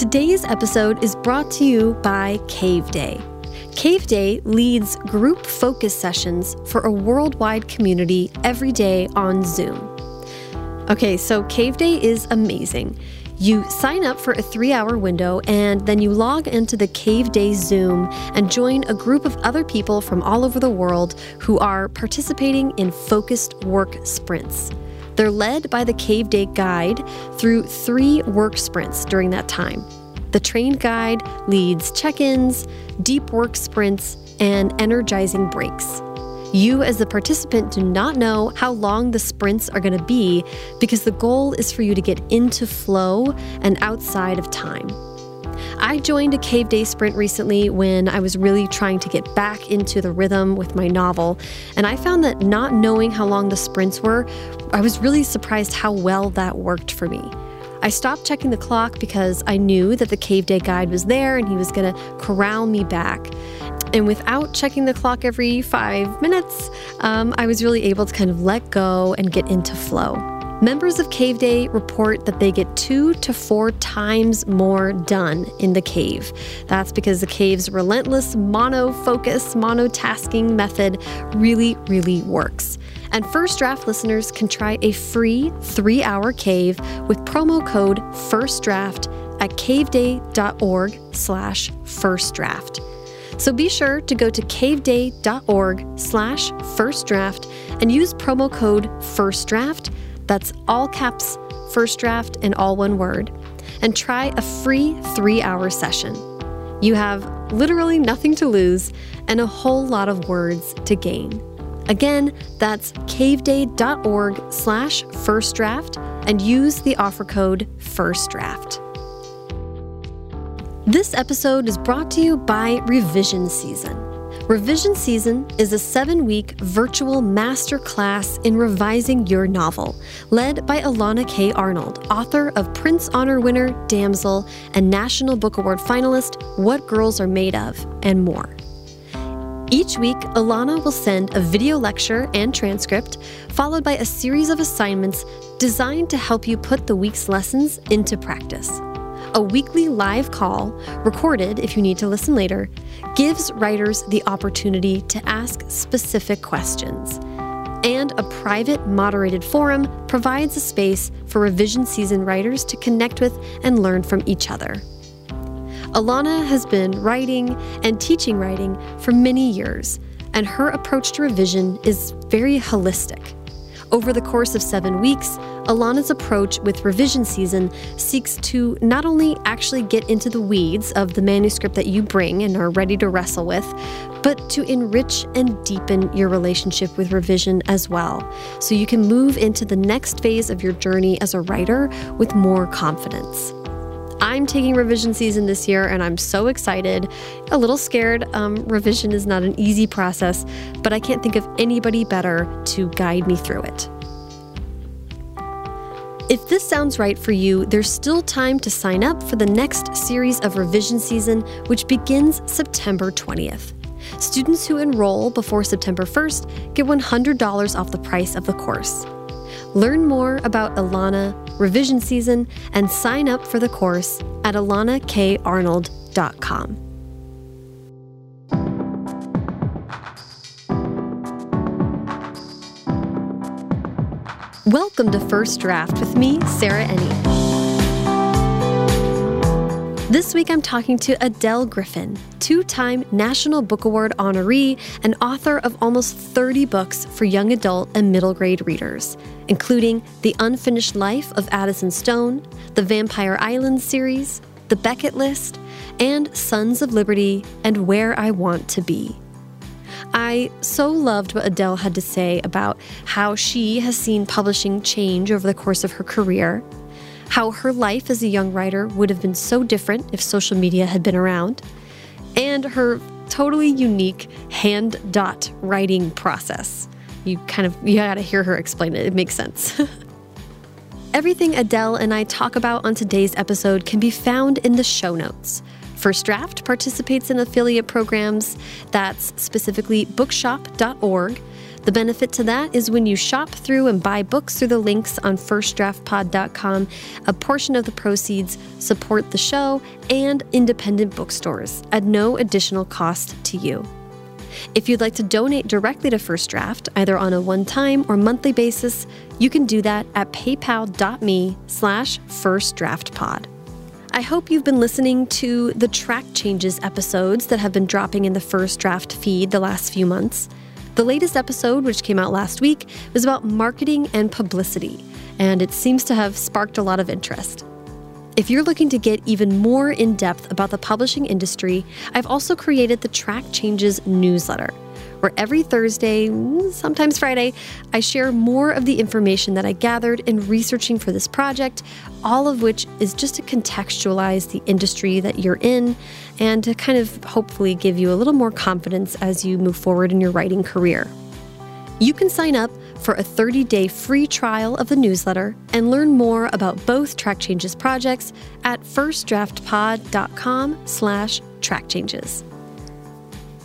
Today's episode is brought to you by Cave Day. Cave Day leads group focus sessions for a worldwide community every day on Zoom. Okay, so Cave Day is amazing. You sign up for a three hour window and then you log into the Cave Day Zoom and join a group of other people from all over the world who are participating in focused work sprints. They're led by the Cave Day Guide through three work sprints during that time. The trained guide leads check ins, deep work sprints, and energizing breaks. You, as the participant, do not know how long the sprints are going to be because the goal is for you to get into flow and outside of time. I joined a cave day sprint recently when I was really trying to get back into the rhythm with my novel, and I found that not knowing how long the sprints were, I was really surprised how well that worked for me. I stopped checking the clock because I knew that the cave day guide was there and he was going to corral me back. And without checking the clock every five minutes, um, I was really able to kind of let go and get into flow. Members of Cave Day report that they get two to four times more done in the cave. That's because the cave's relentless mono focus, monotasking method really, really works. And First Draft listeners can try a free three hour cave with promo code FIRSTDRAFT at caveday.org slash firstdraft. So be sure to go to caveday.org slash firstdraft and use promo code FIRSTDRAFT, that's all caps, first draft, and all one word, and try a free three hour session. You have literally nothing to lose and a whole lot of words to gain. Again, that's caveday.org slash firstdraft and use the offer code FIRSTDRAFT. This episode is brought to you by Revision Season. Revision Season is a seven week virtual master class in revising your novel, led by Elana K. Arnold, author of Printz Honor winner Damsel and National Book Award finalist What Girls Are Made Of, and more. Each week, Elana will send a video lecture and transcript, followed by a series of assignments designed to help you put the week's lessons into practice a weekly live call, recorded if you need to listen later, gives writers the opportunity to ask specific questions. And a private, moderated forum provides a space for revision season writers to connect with and learn from each other. Elana has been writing and teaching writing for many years, and her approach to revision is very holistic. Over the course of seven weeks, Elana's approach with revision season seeks to not only actually get into the weeds of the manuscript that you bring and are ready to wrestle with, but to enrich and deepen your relationship with revision as well, so you can move into the next phase of your journey as a writer with more confidence. I'm taking revision season this year and I'm so excited. A little scared. Um, revision is not an easy process, but I can't think of anybody better to guide me through it. If this sounds right for you, there's still time to sign up for the next series of revision season, which begins September 20th. Students who enroll before September 1st get $100 off the price of the course. Learn more about Elana, revision season, and sign up for the course at elanakarnold.com. Welcome to First Draft with me, Sarah Enni. This week I'm talking to Adele Griffin, two time National Book Award honoree and author of almost 30 books for young adult and middle grade readers, including The Unfinished Life of Addison Stone, the Vampire Island series, The Becket List, and Sons of Liberty and Where I Want to Be. I so loved what Adele had to say about how she has seen publishing change over the course of her career, how her life as a young writer would have been so different if social media had been around, and her totally unique hand dot writing process. You kind of you got to hear her explain it. It makes sense. Everything Adele and I talk about on today's episode can be found in the show notes. First Draft participates in affiliate programs. That's specifically bookshop.org. The benefit to that is when you shop through and buy books through the links on firstdraftpod.com, a portion of the proceeds support the show and independent bookstores at no additional cost to you. If you'd like to donate directly to First Draft, either on a one-time or monthly basis, you can do that at paypal.me slash firstdraftpod. I hope you've been listening to the track changes episodes that have been dropping in the First Draft feed the last few months. The latest episode, which came out last week, was about marketing and publicity, and it seems to have sparked a lot of interest. If you're looking to get even more in depth about the publishing industry, I've also created the Track Changes newsletter where every Thursday, sometimes Friday, I share more of the information that I gathered in researching for this project, all of which is just to contextualize the industry that you're in and to kind of hopefully give you a little more confidence as you move forward in your writing career. You can sign up for a 30-day free trial of the newsletter and learn more about both Track Changes projects at firstdraftpod.com slash trackchanges.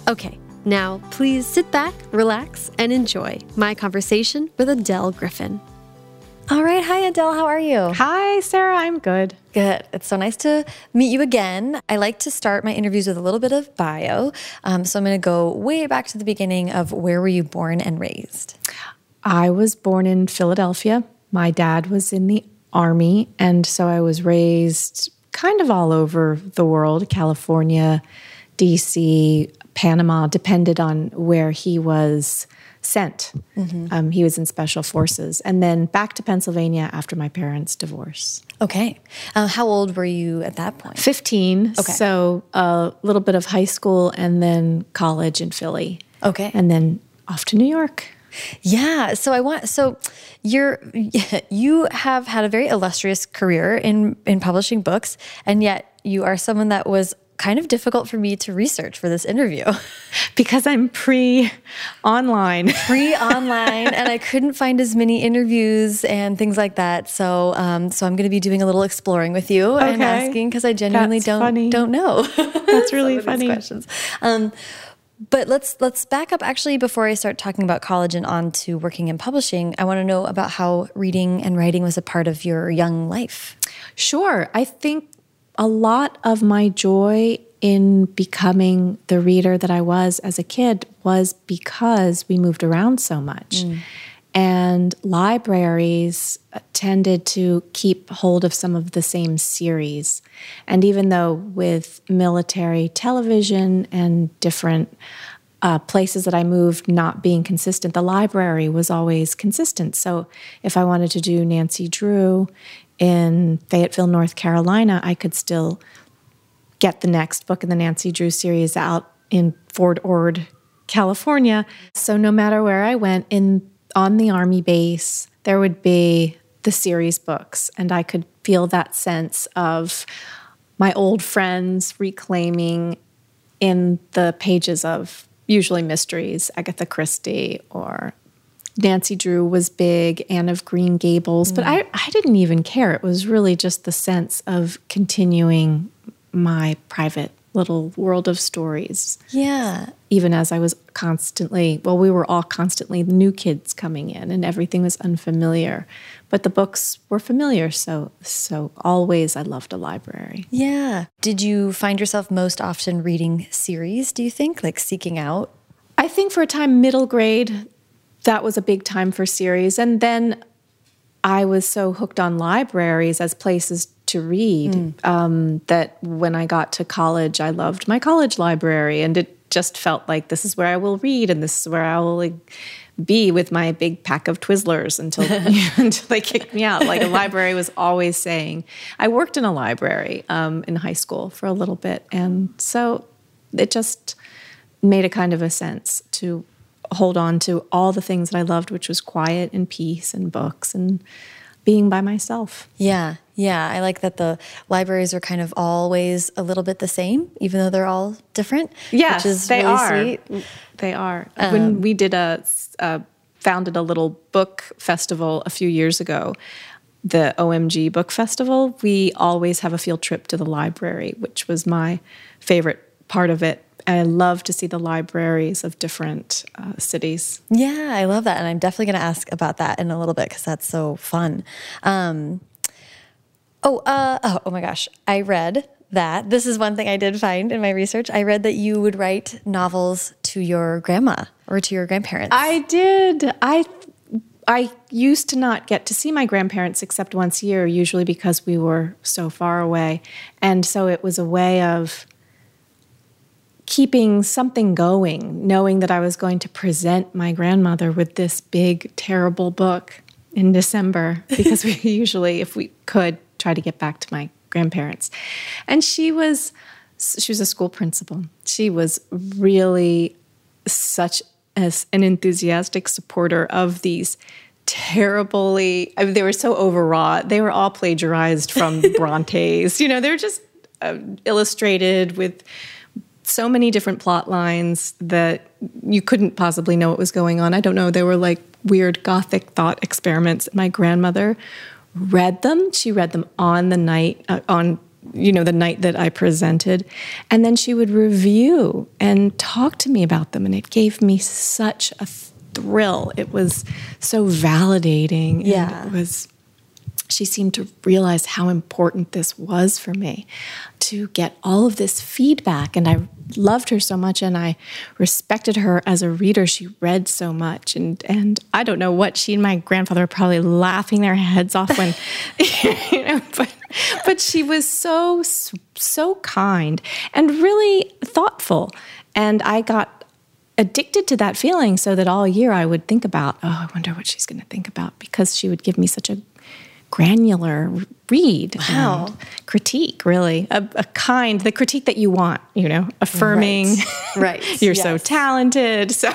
Okay, now, please sit back, relax, and enjoy my conversation with Adele Griffin. All right. Hi, Adele. How are you? Hi, Sarah. I'm good. Good. It's so nice to meet you again. I like to start my interviews with a little bit of bio. Um, so I'm going to go way back to the beginning of where were you born and raised? I was born in Philadelphia. My dad was in the Army. And so I was raised kind of all over the world California, DC, Panama depended on where he was sent. Mm-hmm. Um, he was in special forces. And then back to Pennsylvania after my parents' divorce. Okay. Uh, how old were you at that point? 15. Okay. So a little bit of high school and then college in Philly. Okay. And then off to New York. Yeah. So I want so you're you have had a very illustrious career in in publishing books and yet you are someone that was kind of difficult for me to research for this interview because I'm pre online. Pre online, and I couldn't find as many interviews and things like that. So, um, so I'm going to be doing a little exploring with you okay. and asking because I genuinely That's don't funny. don't know. That's really funny. Questions. Um, but let's let's back up actually before I start talking about college and on to working in publishing. I want to know about how reading and writing was a part of your young life. Sure. I think a lot of my joy in becoming the reader that I was as a kid was because we moved around so much. Mm. And libraries tended to keep hold of some of the same series. And even though with military television and different uh, places that I moved not being consistent, the library was always consistent. So if I wanted to do Nancy Drew, in Fayetteville, North Carolina, I could still get the next book in the Nancy Drew series out in Fort Ord, California. So no matter where I went in on the army base, there would be the series books and I could feel that sense of my old friends reclaiming in the pages of usually mysteries, Agatha Christie or Nancy Drew was big, Anne of Green Gables, mm. but I, I didn't even care. It was really just the sense of continuing my private little world of stories. Yeah. Even as I was constantly, well, we were all constantly the new kids coming in and everything was unfamiliar. But the books were familiar, so so always I loved a library. Yeah. Did you find yourself most often reading series, do you think? Like seeking out? I think for a time middle grade that was a big time for series. And then I was so hooked on libraries as places to read mm. um, that when I got to college, I loved my college library. And it just felt like this is where I will read and this is where I will like, be with my big pack of Twizzlers until, until they kicked me out. Like a library was always saying, I worked in a library um, in high school for a little bit. And so it just made a kind of a sense to hold on to all the things that I loved, which was quiet and peace and books and being by myself. Yeah, yeah. I like that the libraries are kind of always a little bit the same, even though they're all different. Yeah, which is they really are. Sweet. They are. Um, when we did a, a founded a little book festival a few years ago, the OMG Book Festival, we always have a field trip to the library, which was my favorite part of it I love to see the libraries of different uh, cities. Yeah, I love that. And I'm definitely going to ask about that in a little bit because that's so fun. Um, oh, uh, oh, oh my gosh. I read that this is one thing I did find in my research. I read that you would write novels to your grandma or to your grandparents. I did. I I used to not get to see my grandparents except once a year, usually because we were so far away. And so it was a way of keeping something going, knowing that I was going to present my grandmother with this big, terrible book in December, because we usually, if we could, try to get back to my grandparents. And she was she was a school principal. She was really such as an enthusiastic supporter of these terribly I mean, they were so overwrought. They were all plagiarized from Bronte's. You know, they're just uh, illustrated with so many different plot lines that you couldn't possibly know what was going on. I don't know. They were like weird gothic thought experiments. My grandmother read them. She read them on the night, uh, on you know the night that I presented, and then she would review and talk to me about them, and it gave me such a thrill. It was so validating. Yeah, it was. She seemed to realize how important this was for me to get all of this feedback, and I loved her so much and I respected her as a reader. She read so much and and I don't know what she and my grandfather were probably laughing their heads off when you know but but she was so so kind and really thoughtful and I got addicted to that feeling so that all year I would think about, oh, I wonder what she's going to think about because she would give me such a granular read wow. critique really a, a, kind the critique that you want you know affirming right, right. you're yes. so talented so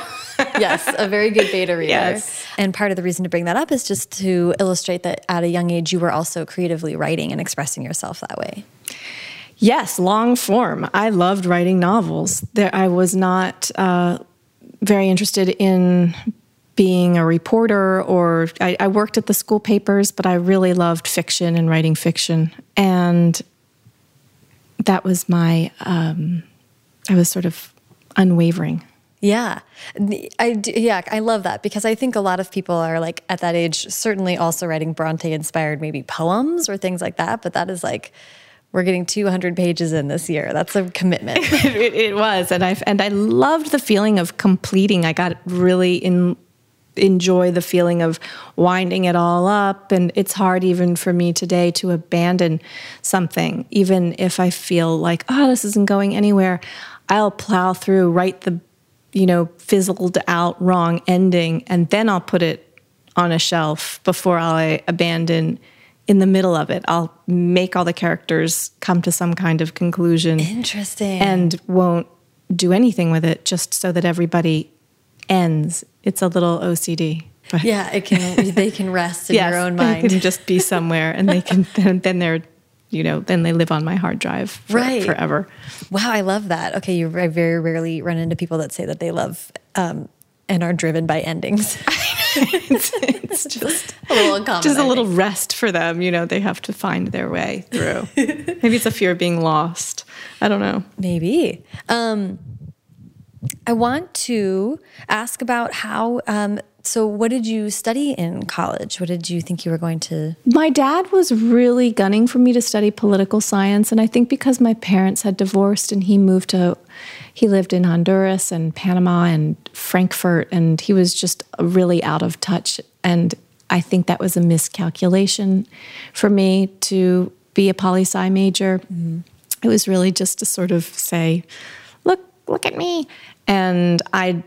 yes a very good beta reader yes. and part of the reason to bring that up is just to illustrate that at a young age you were also creatively writing and expressing yourself that way yes long form i loved writing novels there i was not uh, very interested in being a reporter or I, I, worked at the school papers, but I really loved fiction and writing fiction. And that was my, um, I was sort of unwavering. Yeah. I yeah, I love that because I think a lot of people are like at that age certainly also writing Bronte inspired maybe poems or things like that, but that is like we're getting 200 pages in this year. That's a commitment. it, it, was, and I and I loved the feeling of completing. I got really in enjoy the feeling of winding it all up. And it's hard even for me today to abandon something, even if I feel like, oh, this isn't going anywhere. I'll plow through, write the, you know, fizzled out wrong ending, and then I'll put it on a shelf before I abandon in the middle of it. I'll make all the characters come to some kind of conclusion. Interesting. And won't do anything with it just so that everybody ends. It's a little OCD. But yeah, it can. They can rest in yes, your own mind. They can just be somewhere, and they can. Then, then they're, you know, then they live on my hard drive for, right. forever. Wow, I love that. Okay, you I very rarely run into people that say that they love um, and are driven by endings. it's, it's, just a little uncommon. Just a little rest for them. You know, they have to find their way through. Maybe it's a fear of being lost. I don't know. Maybe. Um, I want to ask about how. Um, so, what did you study in college? What did you think you were going to? My dad was really gunning for me to study political science. And I think because my parents had divorced and he moved to, he lived in Honduras and Panama and Frankfurt, and he was just really out of touch. And I think that was a miscalculation for me to be a poli sci major. Mm-hmm. It was really just to sort of say, look, at me. And I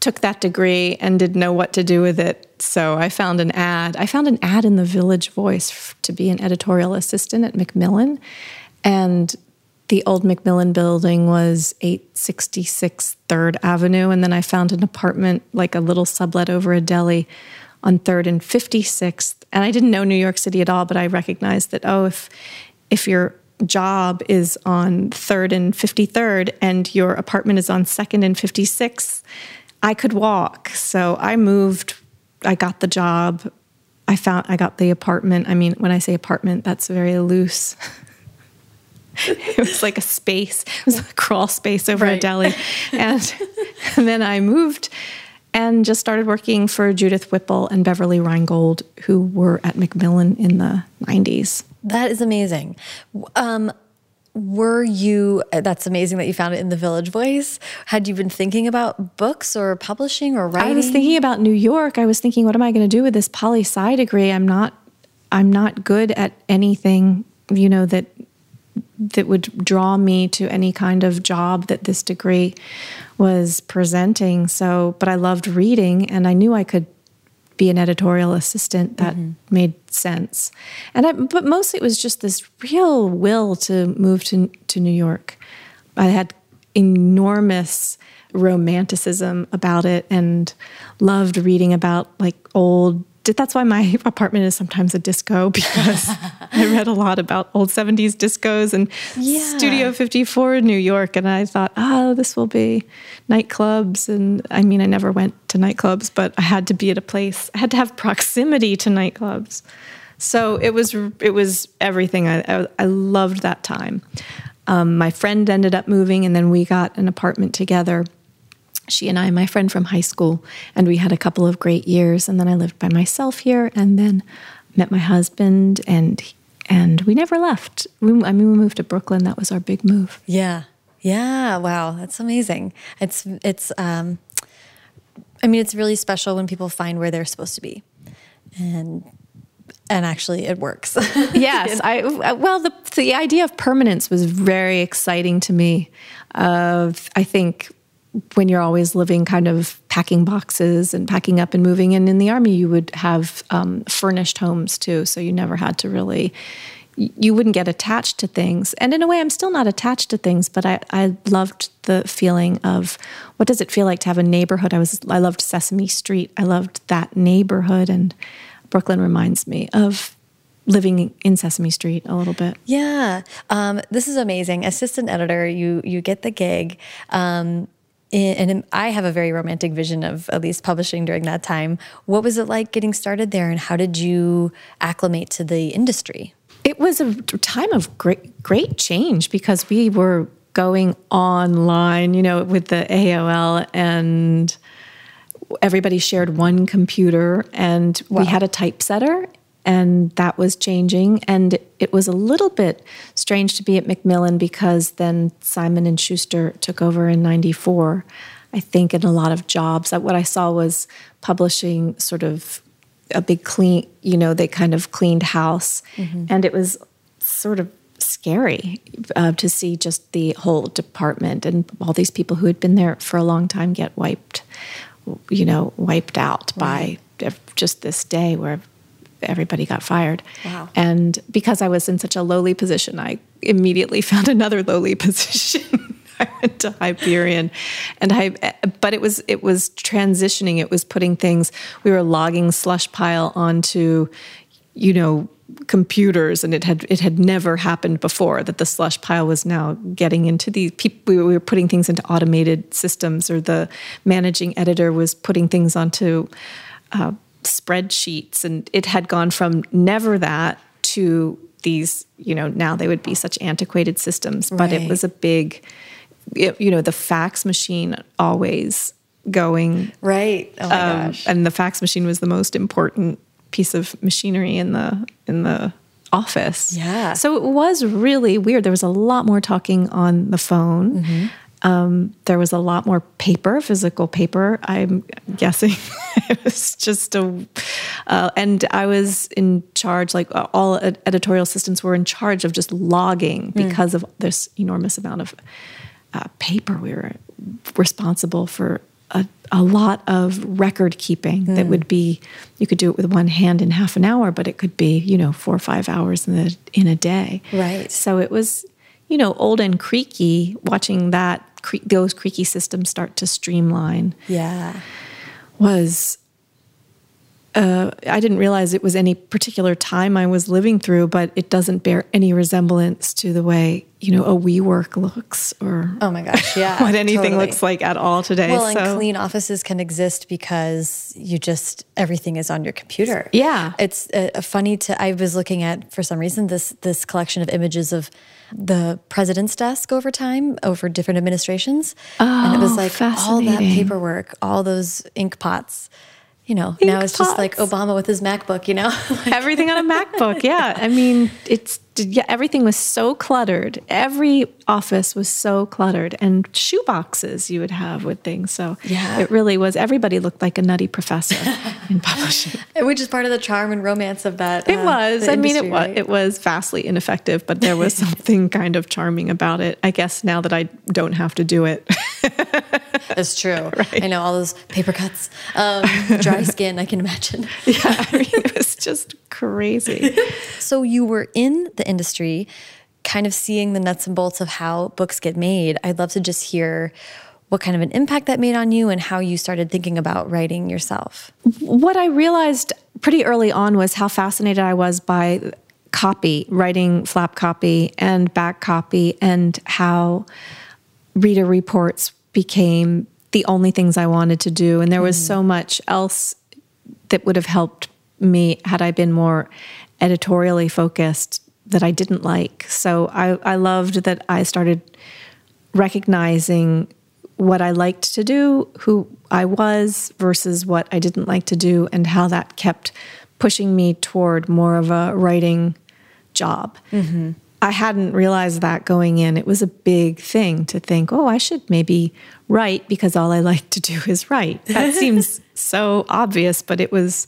took that degree and didn't know what to do with it. So I found an ad. I found an ad in the Village Voice to be an editorial assistant at Macmillan. And the old Macmillan building was 866 3rd Avenue. And then I found an apartment, like a little sublet over a deli on 3rd and 56th. And I didn't know New York City at all, but I recognized that, oh, if, if you're job is on 3rd and 53rd and your apartment is on 2nd and 56th, I could walk. So I moved, I got the job. I found I got the apartment. I mean, when I say apartment, that's very loose. it was like a space, it was a crawl space over right. a deli. And, and then I moved and just started working for Judith Whipple and Beverly Reingold, who were at Macmillan in the 90s. That is amazing. Um, were you that's amazing that you found it in the village voice. Had you been thinking about books or publishing or writing i was thinking about new york. I was thinking what am i going to do with this poli sci degree? I'm not i'm not good at anything you know that that would draw me to any kind of job that this degree was presenting. So but i loved reading and i knew i could be an editorial assistant that mm-hmm. made sense. And I, but mostly it was just this real will to move to to New York. I had enormous romanticism about it and loved reading about like old that's why my apartment is sometimes a disco because I read a lot about old 70s discos and yeah. Studio 54 in New York. And I thought, oh, this will be nightclubs. And I mean, I never went to nightclubs, but I had to be at a place, I had to have proximity to nightclubs. So it was, it was everything. I, I, I loved that time. Um, my friend ended up moving, and then we got an apartment together she and I, my friend from high school, and we had a couple of great years. And then I lived by myself here, and then met my husband, and and we never left. We, I mean, we moved to Brooklyn. That was our big move. Yeah, yeah. Wow, that's amazing. It's it's. Um, I mean, it's really special when people find where they're supposed to be, and and actually it works. yes, I well the the idea of permanence was very exciting to me. Of I think when you're always living kind of packing boxes and packing up and moving. And in the army, you would have um, furnished homes too. So you never had to really, you wouldn't get attached to things. And in a way, I'm still not attached to things, but I, I loved the feeling of what does it feel like to have a neighborhood? I was, I loved Sesame Street. I loved that neighborhood. And Brooklyn reminds me of living in Sesame Street a little bit. Yeah, um, this is amazing. Assistant editor, you you get the gig. Um, and I have a very romantic vision of at least publishing during that time. What was it like getting started there, and how did you acclimate to the industry? It was a time of great, great change because we were going online, you know, with the AOL, and everybody shared one computer, and wow. we had a typesetter, and that was changing and it was a little bit strange to be at Macmillan because then Simon and Schuster took over in 94 I think in a lot of jobs what I saw was publishing sort of a big clean you know they kind of cleaned house mm-hmm. and it was sort of scary uh, to see just the whole department and all these people who had been there for a long time get wiped you know wiped out right. by just this day where everybody got fired. Wow. And because I was in such a lowly position, I immediately found another lowly position. I went to Hyperion, and I. But it was it was transitioning. It was putting things. We were logging slush pile onto, you know, computers, and it had it had never happened before that the slush pile was now getting into these people. We were putting things into automated systems, or the managing editor was putting things onto. Uh, spreadsheets and it had gone from never that to these you know now they would be such antiquated systems but right. it was a big it, you know the fax machine always going. Right. Oh my um, gosh. and the fax machine was the most important piece of machinery in the in the office. Yeah. So it was really weird. There was a lot more talking on the phone. Mm-hmm. Um, there was a lot more paper, physical paper. I'm guessing it was just a, uh, and I was in charge. Like all editorial assistants were in charge of just logging mm. because of this enormous amount of uh, paper. We were responsible for a, a lot of record keeping mm. that would be you could do it with one hand in half an hour, but it could be you know four or five hours in a in a day. Right. So it was you know old and creaky watching that cre- those creaky systems start to streamline. Yeah. Was uh, I didn't realize it was any particular time I was living through, but it doesn't bear any resemblance to the way you know a WeWork looks or oh my gosh, yeah, what anything totally. looks like at all today. Well, so. and clean offices can exist because you just everything is on your computer. Yeah, it's uh, funny to. I was looking at for some reason this this collection of images of the president's desk over time, over different administrations. Oh, and it was oh, like all that paperwork, all those ink pots you know, Ink now it's pots. just like Obama with his MacBook, you know? like, everything on a MacBook. Yeah. I mean, it's, yeah, everything was so cluttered. Every office was so cluttered and shoe boxes you would have with things. So yeah. it really was, everybody looked like a nutty professor in publishing. Which is part of the charm and romance of that. It uh, was. I mean, it was, it was vastly ineffective, but there was something kind of charming about it. I guess now that I don't have to do it. That's true. Right. I know all those paper cuts, um, dry skin, I can imagine. Yeah, I mean, it was just crazy. so you were in the industry, kind of seeing the nuts and bolts of how books get made. I'd love to just hear what kind of an impact that made on you and how you started thinking about writing yourself. What I realized pretty early on was how fascinated I was by copy, writing flap copy and back copy, and how reader reports became the only things I wanted to do. And there was mm. so much else that would have helped me had I been more editorially focused that I didn't like. So I, I loved that I started recognizing what I liked to do, who I was versus what I didn't like to do, and how that kept pushing me toward more of a writing job. Mm-hmm. I hadn't realized that going in. It was a big thing to think, oh, I should maybe write because all I like to do is write. That seems so obvious, but it was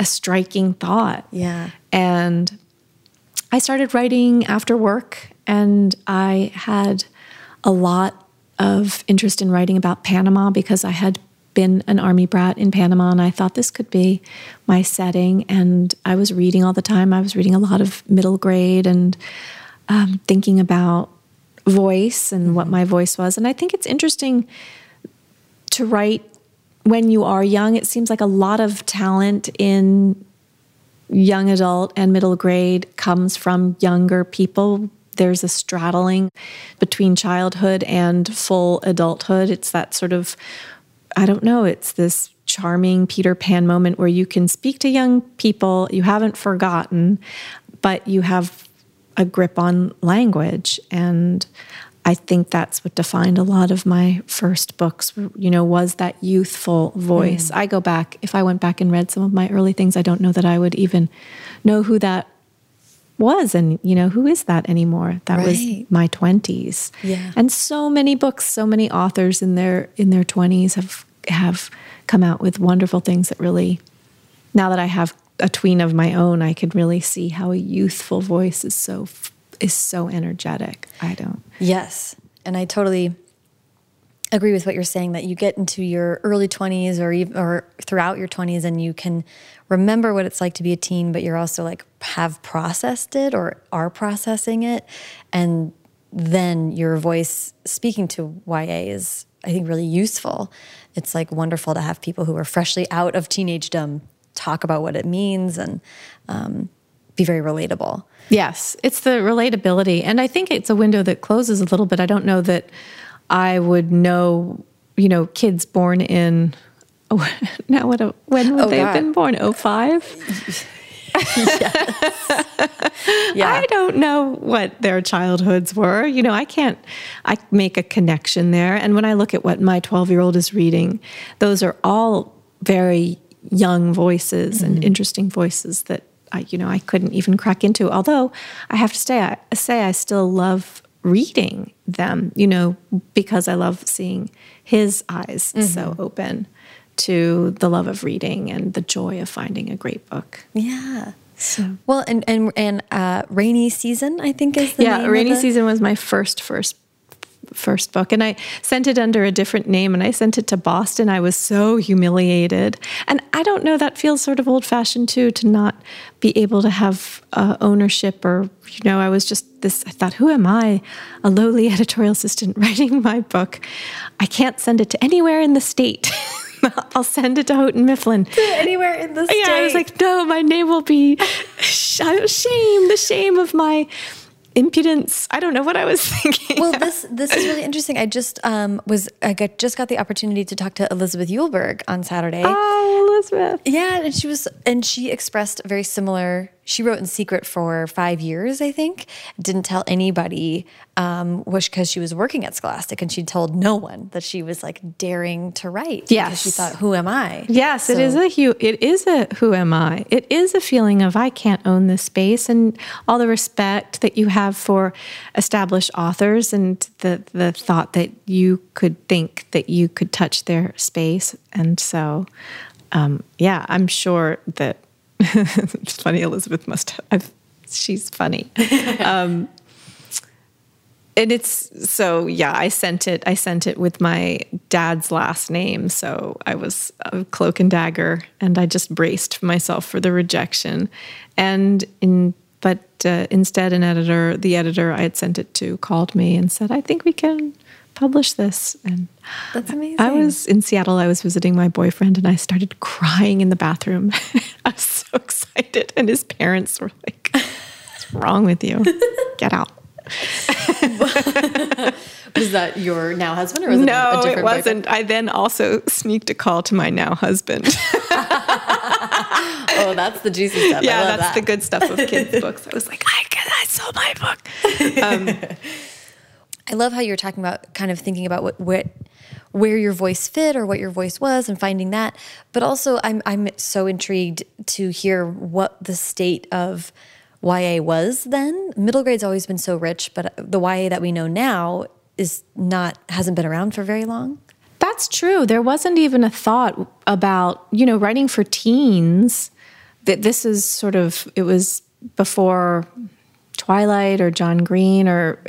a striking thought. Yeah. And I started writing after work, and I had a lot of interest in writing about Panama because I had been an army brat in Panama and I thought this could be my setting. And I was reading all the time. I was reading a lot of middle grade and um, thinking about voice and what my voice was. And I think it's interesting to write when you are young. It seems like a lot of talent in young adult and middle grade comes from younger people. There's a straddling between childhood and full adulthood. It's that sort of, I don't know, it's this charming Peter Pan moment where you can speak to young people, you haven't forgotten, but you have a grip on language. And I think that's what defined a lot of my first books, you know, was that youthful voice. Mm. I go back, if I went back and read some of my early things, I don't know that I would even know who that was and you know who is that anymore that right. was my 20s yeah and so many books so many authors in their in their 20s have have come out with wonderful things that really now that i have a tween of my own, I could really see how a youthful voice is so is so energetic. I don't. Yes, and I totally agree with what you're saying that you get into your early 20s or even, or throughout your 20s and you can remember what it's like to be a teen but you're also like have processed it or are processing it and then your voice speaking to YA is I think really useful. It's like wonderful to have people who are freshly out of teenagedom talk about what it means and um, be very relatable. Yes, it's the relatability. And I think it's a window that closes a little bit. I don't know that I would know, you know, kids born in, oh, now what, when would oh, they God. have been born? 05? yeah. I don't know what their childhoods were. You know, I can't I make a connection there. And when I look at what my 12-year-old is reading, those are all very young voices mm-hmm. and interesting voices that I, you know, I couldn't even crack into. Although I have to say, I, say I still love reading them, you know, because I love seeing his eyes mm-hmm. so open to the love of reading and the joy of finding a great book. Yeah. So. Well, and and and uh, rainy season, I think is the yeah. rainy the... season was my first first first book and I sent it under a different name and I sent it to Boston. I was so humiliated. And I don't know, that feels sort of old fashioned too, to not be able to have uh, ownership or, you know, I was just this, I thought, who am I? A lowly editorial assistant writing my book. I can't send it to anywhere in the state. I'll send it to Houghton Mifflin. Anywhere in the state. Yeah, I was like, no, my name will be shame, the shame of my impudence. I don't know what I was thinking. Well, this this is really interesting. I just um, was I got, just got the opportunity to talk to Elizabeth Eulberg on Saturday. Oh, Elizabeth. Yeah, and she was and she expressed very similar. She wrote in secret for five years, I think. Didn't tell anybody, um, was because she was working at Scholastic, and she told no one that she was like daring to write. Yes, because she thought, "Who am I?" Yes, so. it is a hu- It is a who am I? It is a feeling of I can't own this space, and all the respect that you have for established authors, and the the thought that you could think that you could touch their space, and so um, yeah, I'm sure that it's funny. Elizabeth must have. She's funny. Um, and it's so yeah. I sent it. I sent it with my dad's last name, so I was a cloak and dagger, and I just braced myself for the rejection. And in but uh, instead, an editor, the editor I had sent it to, called me and said, "I think we can publish this. And that's amazing. I was in Seattle. I was visiting my boyfriend and I started crying in the bathroom. I was so excited. And his parents were like, What's wrong with you? Get out. was that your now husband or was it no, it wasn't. Boyfriend? I then also sneaked a call to my now husband. oh, that's the juicy stuff. Yeah, that's that. the good stuff of kids' books. I was like, I, I sold my book. Um, I love how you're talking about kind of thinking about what, what where your voice fit or what your voice was and finding that. But also I'm I'm so intrigued to hear what the state of YA was then. Middle grade's always been so rich, but the YA that we know now is not hasn't been around for very long. That's true. There wasn't even a thought about, you know, writing for teens. That this is sort of it was before Twilight or John Green or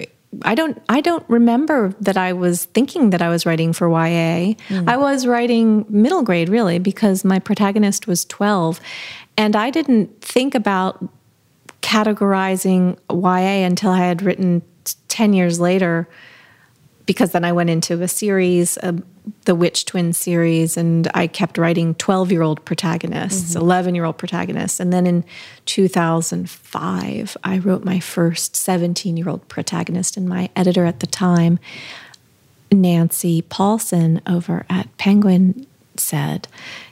I don't I don't remember that I was thinking that I was writing for YA. Mm. I was writing middle grade really because my protagonist was 12 and I didn't think about categorizing YA until I had written 10 years later because then I went into a series, uh, the Witch Twin series, and I kept writing 12 year old protagonists, 11 mm-hmm. year old protagonists. And then in 2005, I wrote my first 17 year old protagonist, and my editor at the time, Nancy Paulsen over at Penguin, said,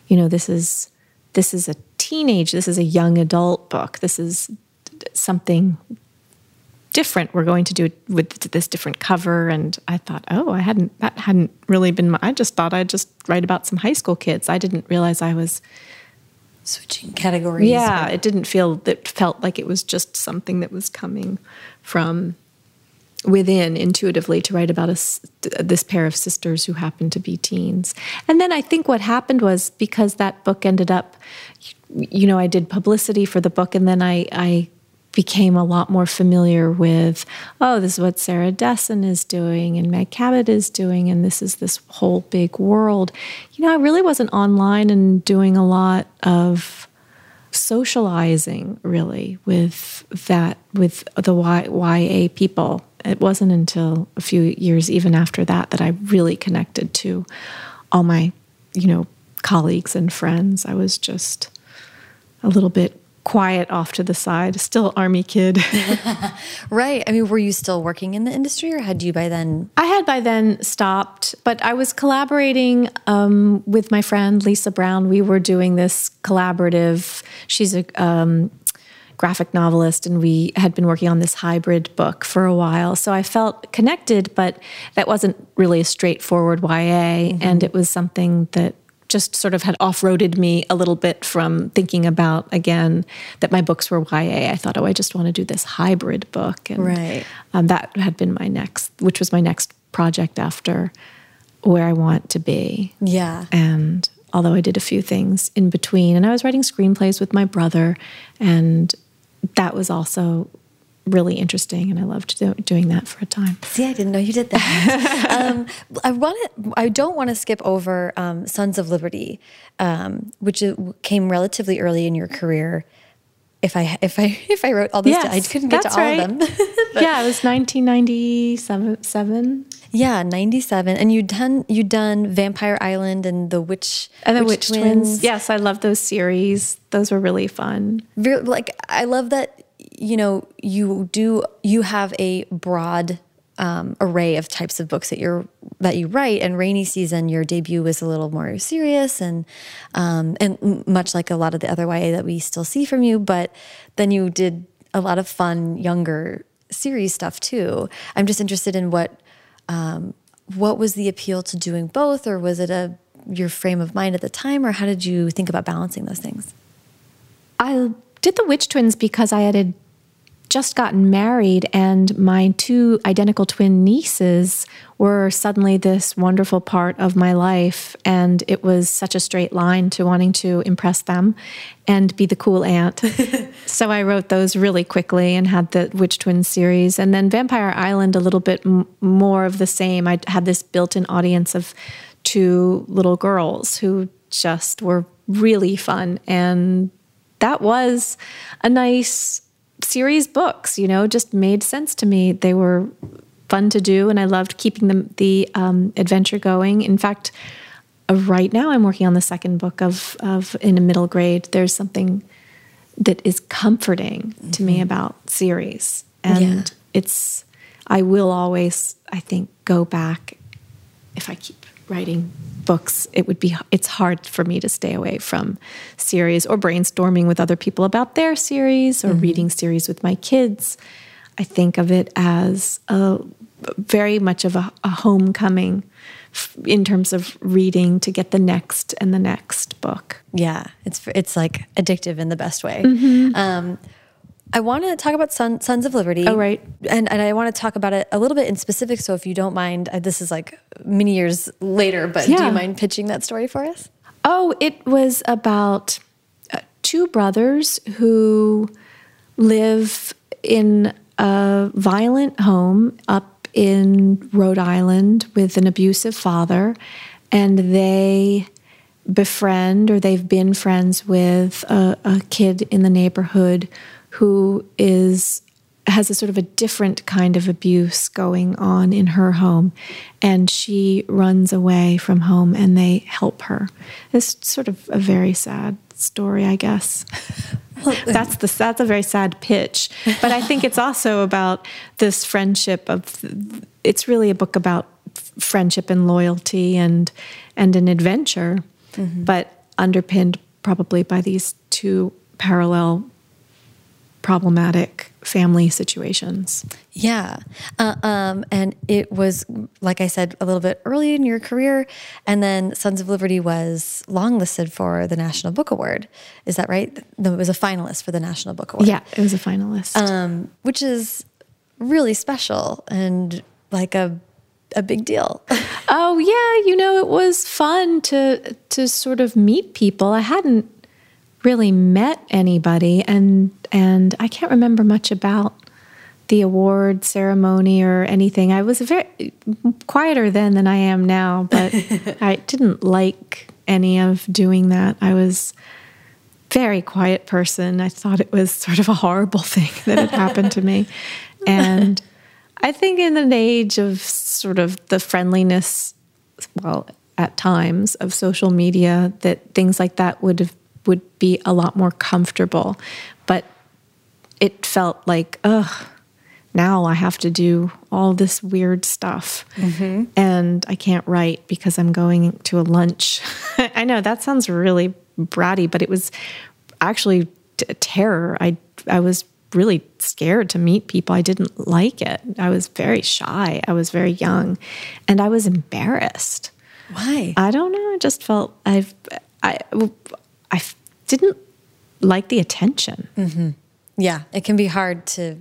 You know, this is. This is a teenage, this is a young adult book. This is something different. We're going to do it with this different cover. And I thought, oh, I hadn't, that hadn't really been, my, I just thought I'd just write about some high school kids. I didn't realize I was switching categories. Yeah, it didn't feel, it felt like it was just something that was coming from within intuitively to write about a, this pair of sisters who happened to be teens. And then I think what happened was because that book ended up, you know, I did publicity for the book and then I, I became a lot more familiar with, oh, this is what Sarah Dessen is doing and Meg Cabot is doing, and this is this whole big world. You know, I really wasn't online and doing a lot of socializing really with that with the YA people. It wasn't until a few years even after that that I really connected to all my, you know, colleagues and friends. I was just a little bit quiet off to the side, still army kid. right. I mean, were you still working in the industry or had you by then? I had by then stopped, but I was collaborating um, with my friend Lisa Brown. We were doing this collaborative, she's a um, graphic novelist, and we had been working on this hybrid book for a while. So I felt connected, but that wasn't really a straightforward YA. Mm-hmm. And it was something that just sort of had off-roaded me a little bit from thinking about again that my books were YA. I thought, oh, I just want to do this hybrid book, and right. um, that had been my next, which was my next project after where I want to be. Yeah, and although I did a few things in between, and I was writing screenplays with my brother, and that was also really interesting, and I loved do, doing that for a time. See, I didn't know you did that. um, I want to. I don't want to skip over um, Sons of Liberty, um, which came relatively early in your career. if I if I if I wrote all this, Yes, down. I couldn't get to all right. of them. yeah, it was 1997. Seven, yeah, ninety seven, and you'd done you'd done Vampire Island and the Witch and the Witch, Twins. Yes, I love those series. Those were really fun. Like I love that you know you do you have a broad um, array of types of books that you're that you write. And Rainy Season, your debut was a little more serious and um, and much like a lot of the other YA that we still see from you. But then you did a lot of fun younger series stuff too. I'm just interested in what um, what was the appeal to doing both, or was it a your frame of mind at the time, or how did you think about balancing those things? I did the Witch Twins because I had just gotten married, and my two identical twin nieces were suddenly this wonderful part of my life. And it was such a straight line to wanting to impress them and be the cool aunt. so I wrote those really quickly and had the Witch Twins series. And then Vampire Island, a little bit m- more of the same. I had this built in audience of two little girls who just were really fun. And that was a nice series books you know just made sense to me. They were fun to do and i loved keeping them the um, adventure going. In fact uh, right now i'm working on the second book of, of in a middle grade. There's something that is comforting to me about series. And Yeah. it's i will always i think go back if I keep writing books, it would be it's hard for me to stay away from series or brainstorming with other people about their series or reading series with my kids. I think of it as a very much of a, a homecoming f- in terms of reading to get the next and the next book. Yeah, it's it's like addictive in the best way. Mm-hmm. Um, I want to talk about Son, Sons of Liberty. Oh, right. And and I want to talk about it a little bit in specific. So if you don't mind, this is like many years later, but do you mind pitching that story for us? Oh, it was about uh, two brothers who live in a violent home up in Rhode Island with an abusive father, and they befriend or they've been friends with a, a kid in the neighborhood who is has a sort of a different kind of abuse going on in her home and she runs away from home and they help her. It's sort of a very sad story i guess. That's the that's a very sad pitch. But i think it's also about this friendship of it's really a book about friendship and loyalty and and an adventure mm-hmm. but underpinned probably by these two parallel problematic family situations. Yeah. Uh, um, and it was, like I said, a little bit early in your career. And then Sons of Liberty was longlisted for the National Book Award. Is that right? No, It was a finalist for the National Book Award. Yeah, it was a finalist. Um, which is really special and like a, a big deal. oh yeah, you know it was fun to to sort of meet people. I hadn't really met anybody and and I can't remember much about the award ceremony or anything. I was very quieter then than I am now, but I didn't like any of doing that. I was very quiet person. I thought it was sort of a horrible thing that had happened to me. And I think in an age of sort of the friendliness, well, at times of social media, that things like that would have would be a lot more comfortable. But it felt like, ugh, now I have to do all this weird stuff. Mm-hmm. And I can't write because I'm going to a lunch. I know that sounds really bratty, but it was actually t- terror. I, I was really scared to meet people. I didn't like it. I was very shy. I was very young and I was embarrassed. Why? I don't know. I just felt I've, I, I didn't like the attention. Mm-hmm. Yeah, it can be hard to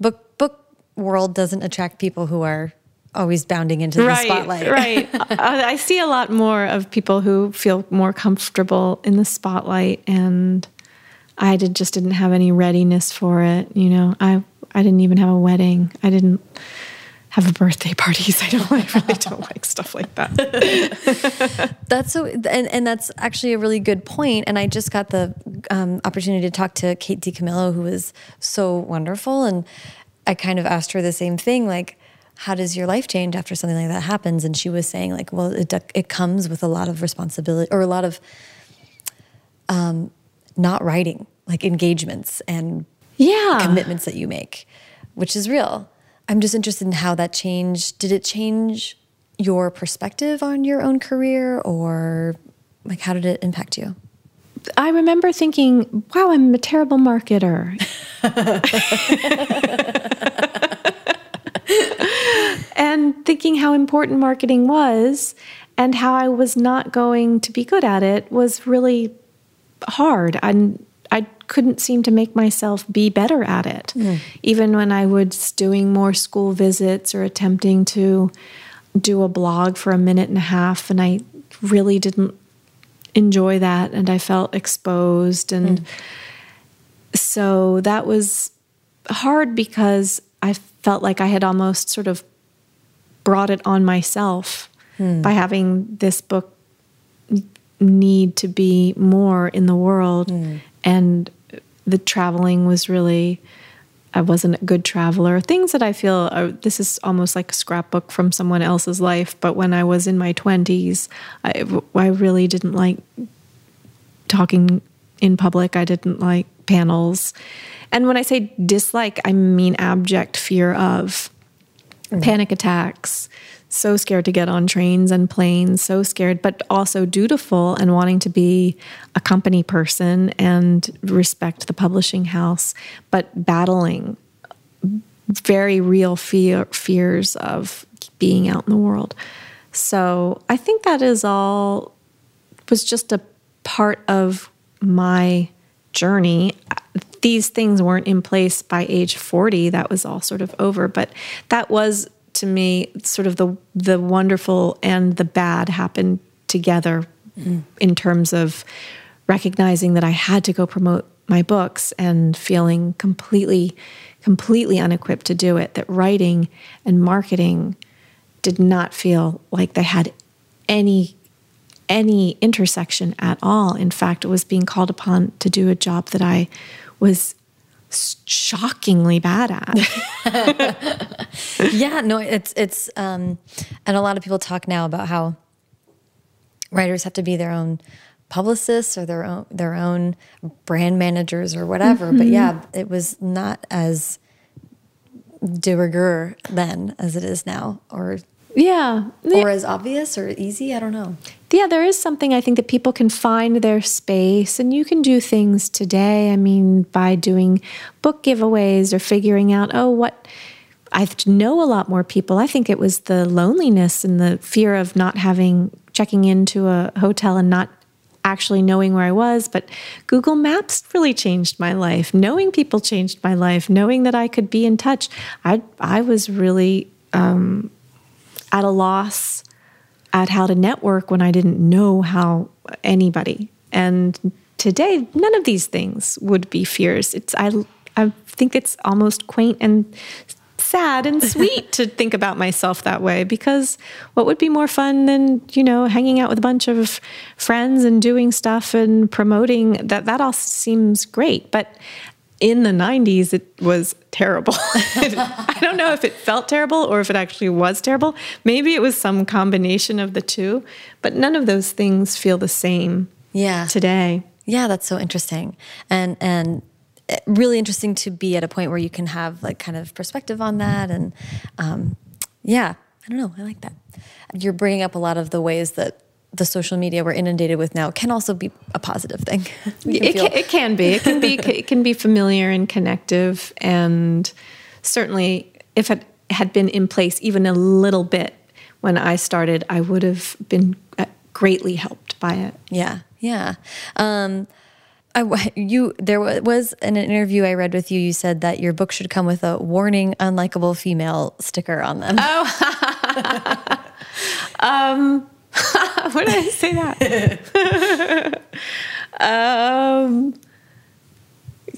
book book world doesn't attract people who are always bounding into the spotlight. right. I I see a lot more of people who feel more comfortable in the spotlight, and I did, just didn't have any readiness for it. You know, I I didn't even have a wedding. I didn't have birthday parties. I don't. I really don't like stuff like that. that's so, and and that's actually a really good point. And I just got the um, opportunity to talk to Kate DiCamillo, who was so wonderful, and I kind of asked her the same thing, like. How does your life change after something like that happens? And she was saying, like, well, it it comes with a lot of responsibility or a lot of um, not writing, like engagements and yeah commitments that you make, which is real. I'm just interested in how that changed. Did it change your perspective on your own career or like how did it impact you? I remember thinking, wow, I'm a terrible marketer. and thinking how important marketing was and how I was not going to be good at it was really hard. And couldn't seem to make myself be better at it. Mm. Even when I was doing more school visits or attempting to do a blog for a minute and a half, and I really didn't enjoy that, and I felt exposed. And mm. so that was hard because I felt like I had almost sort of brought it on myself mm. by having this book need to be more in the world. Mm. And the traveling was really, I wasn't a good traveler. Things that I feel are, this is almost like a scrapbook from someone else's life. But when I was in my 20s, I, I really didn't like talking in public, I didn't like panels. And when I say dislike, I mean abject fear of mm. panic attacks, so scared to get on trains and planes, so scared, but also dutiful and wanting to be a company person and respect the publishing house, but battling very real fear, fears of being out in the world. So I think that is all was just a part of my journey. These things weren't in place by age 40. That was all sort of over. But that was to me sort of the the wonderful and the bad happened together mm. in terms of recognizing that I had to go promote my books and feeling completely completely unequipped to do it that writing and marketing did not feel like they had any any intersection at all in fact it was being called upon to do a job that I was shockingly bad at. yeah, no, it's it's um and a lot of people talk now about how writers have to be their own publicists or their own their own brand managers or whatever. Mm -hmm. But mm-hmm. yeah, it was not as de rigueur then as it is now or yeah. Or as obvious or easy. I don't know. Yeah, there is something I think that people can find their space and you can do things today. I mean, by doing book giveaways or figuring out, oh, what I know a lot more people. I think it was the loneliness and the fear of not having checking into a hotel and not actually knowing where I was. But Google Maps really changed my life. Knowing people changed my life. Knowing that I could be in touch. I I was really um, at a loss at how to network when I didn't know how anybody. And today, none of these things would be fears. It's I I think it's almost quaint and sad and sweet to think about myself that way because what would be more fun than you know hanging out with a bunch of friends and doing stuff and promoting that that all seems great but in the 90s, it was terrible. I don't know if it felt terrible or if it actually was terrible. Maybe it was some combination of the two, but none of those things feel the same yeah. today. Yeah, that's so interesting. And, and, really interesting to be at a point where you can have like kind of perspective on that and um, yeah i don't know i like that you're bringing up a lot of the ways that the social media we're inundated with now can also be a positive thing. it, can, it can be. It can be. it can be familiar and connective, and certainly, if it had been in place even a little bit when I started, I would have been uh, greatly helped by it. Yeah, yeah. Um, I, you there was in an interview I read with you. You said that your book should come with a warning, unlikable female sticker on them. Oh. um, Why did I say that? um,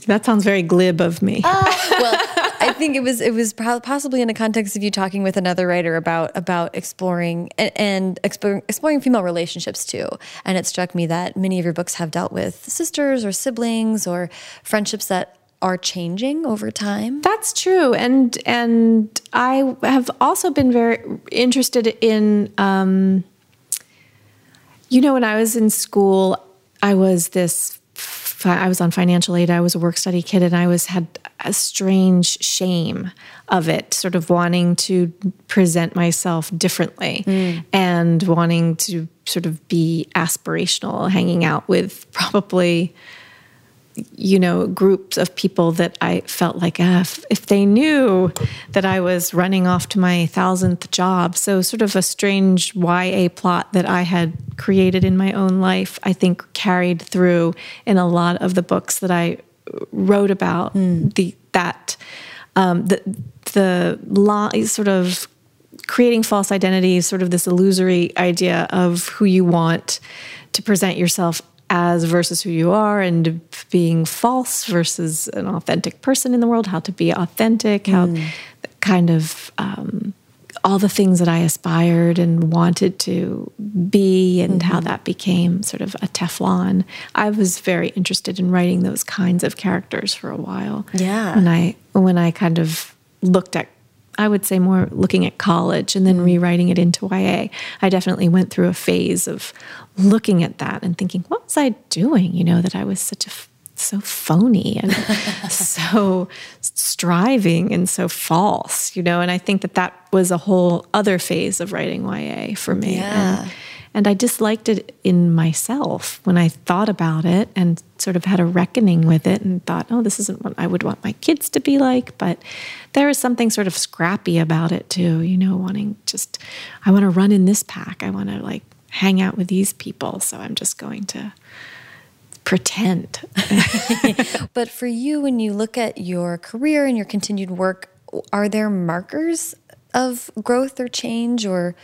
that sounds very glib of me. Uh, well, I think it was it was possibly in the context of you talking with another writer about about exploring and, and exploring, exploring female relationships too. And it struck me that many of your books have dealt with sisters or siblings or friendships that are changing over time. That's true, and and I have also been very interested in. Um, you know, when I was in school, I was this. I was on financial aid. I was a work study kid, and I was had a strange shame of it, sort of wanting to present myself differently mm. and wanting to sort of be aspirational, hanging out with probably you know, groups of people that I felt like uh, if, if, they knew that I was running off to my thousandth job. So, sort of a strange YA plot that I had created in my own life, I think carried through in a lot of the books that I wrote about. Mm. The that um, the the sort of creating false identities, sort of this illusory idea of who you want to present yourself as versus who you are and being false versus an authentic person in the world, how to be authentic, how mm. kind of um, all the things that I aspired and wanted to be, and mm-hmm. how that became sort of a Teflon. I was very interested in writing those kinds of characters for a while. Yeah. When I when I kind of looked at I would say more looking at college and then mm. rewriting it into YA. I definitely went through a phase of looking at that and thinking, what was I doing? You know, that I was such a so phony and so striving and so false, you know. And I think that that was a whole other phase of writing YA for me. Yeah. And, and I disliked it in myself when I thought about it and sort of had a reckoning with it and thought, oh, this isn't what I would want my kids to be like. But there is something sort of scrappy about it too, you know, wanting just, I want to run in this pack. I want to like hang out with these people. So I'm just going to pretend. but for you, when you look at your career and your continued work, are there markers of growth or change or?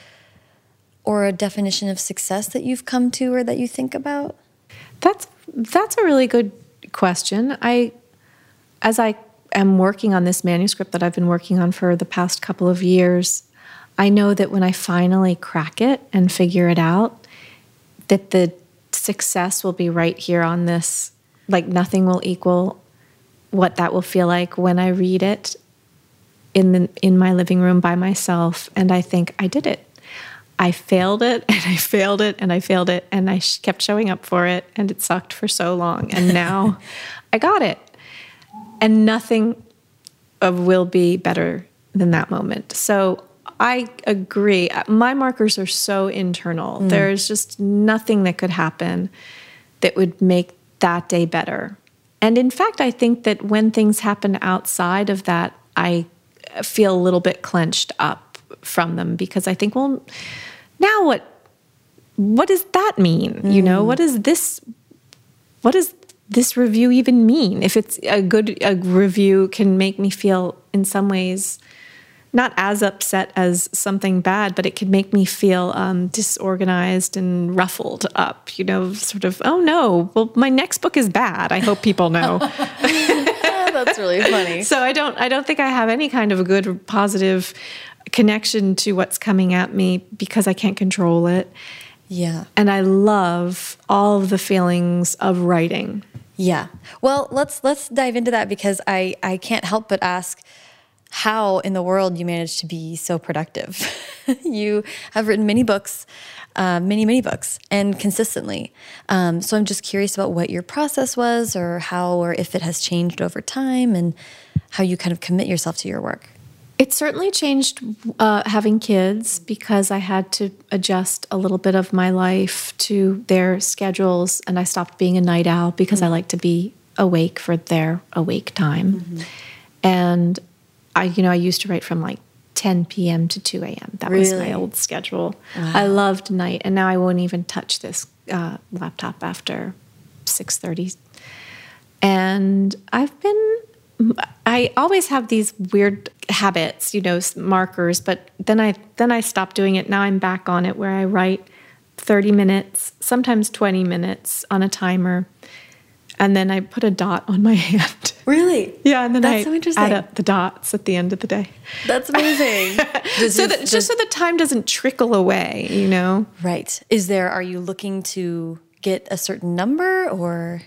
Or a definition of success that you've come to or that you think about? That's that's a really good question. I as I am working on this manuscript that I've been working on for the past couple of years, I know that when I finally crack it and figure it out, that the success will be right here on this like nothing will equal what that will feel like when I read it in the in my living room by myself and I think I did it. I failed it and I failed it and I failed it and I kept showing up for it and it sucked for so long and now I got it. And nothing of will be better than that moment. So I agree. My markers are so internal. Mm. There's just nothing that could happen that would make that day better. And in fact, I think that when things happen outside of that, I feel a little bit clenched up from them because I think, well, now what what does that mean? Mm. You know, what does this what does this review even mean? If it's a good a review can make me feel in some ways not as upset as something bad, but it could make me feel um, disorganized and ruffled up. You know, sort of, oh no, well, my next book is bad. I hope people know. That's really funny. so I don't, I don't think I have any kind of a good positive connection to what's coming at me because I can't control it. Yeah. And I love all of the feelings of writing. Yeah. Well, let's let's dive into that because I I can't help but ask how in the world you manage to be so productive. you have written many books, uh, many many books, and consistently. Um, so I'm just curious about what your process was, or how, or if it has changed over time, and how you kind of commit yourself to your work. It certainly changed uh, having kids because I had to adjust a little bit of my life to their schedules, and I stopped being a night owl because mm-hmm. I like to be awake for their awake time. Mm-hmm. And I, you know, I used to write from like 10 p.m. to 2 a.m. That really? was my old schedule. Wow. I loved night, and now I won't even touch this uh, laptop after 6:30. And I've been I always have these weird habits, you know, markers, but then I then I stop doing it. Now I'm back on it where I write 30 minutes, sometimes 20 minutes on a timer and then I put a dot on my hand. Really? Yeah, and then That's I so interesting. add up the dots at the end of the day. That's amazing. So your- that does- just so the time doesn't trickle away, you know. right. Is there? Are you looking to get a certain number or?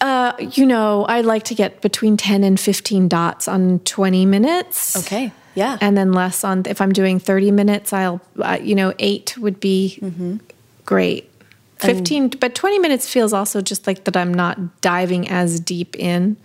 Uh, you know, I like to get between 10 and 15 dots on 20 minutes. Okay. Yeah. And then less on, if I'm doing 30 minutes, I'll, uh, you know, eight would be great. 15, but 20 minutes feels also just like that I'm not diving as deep in.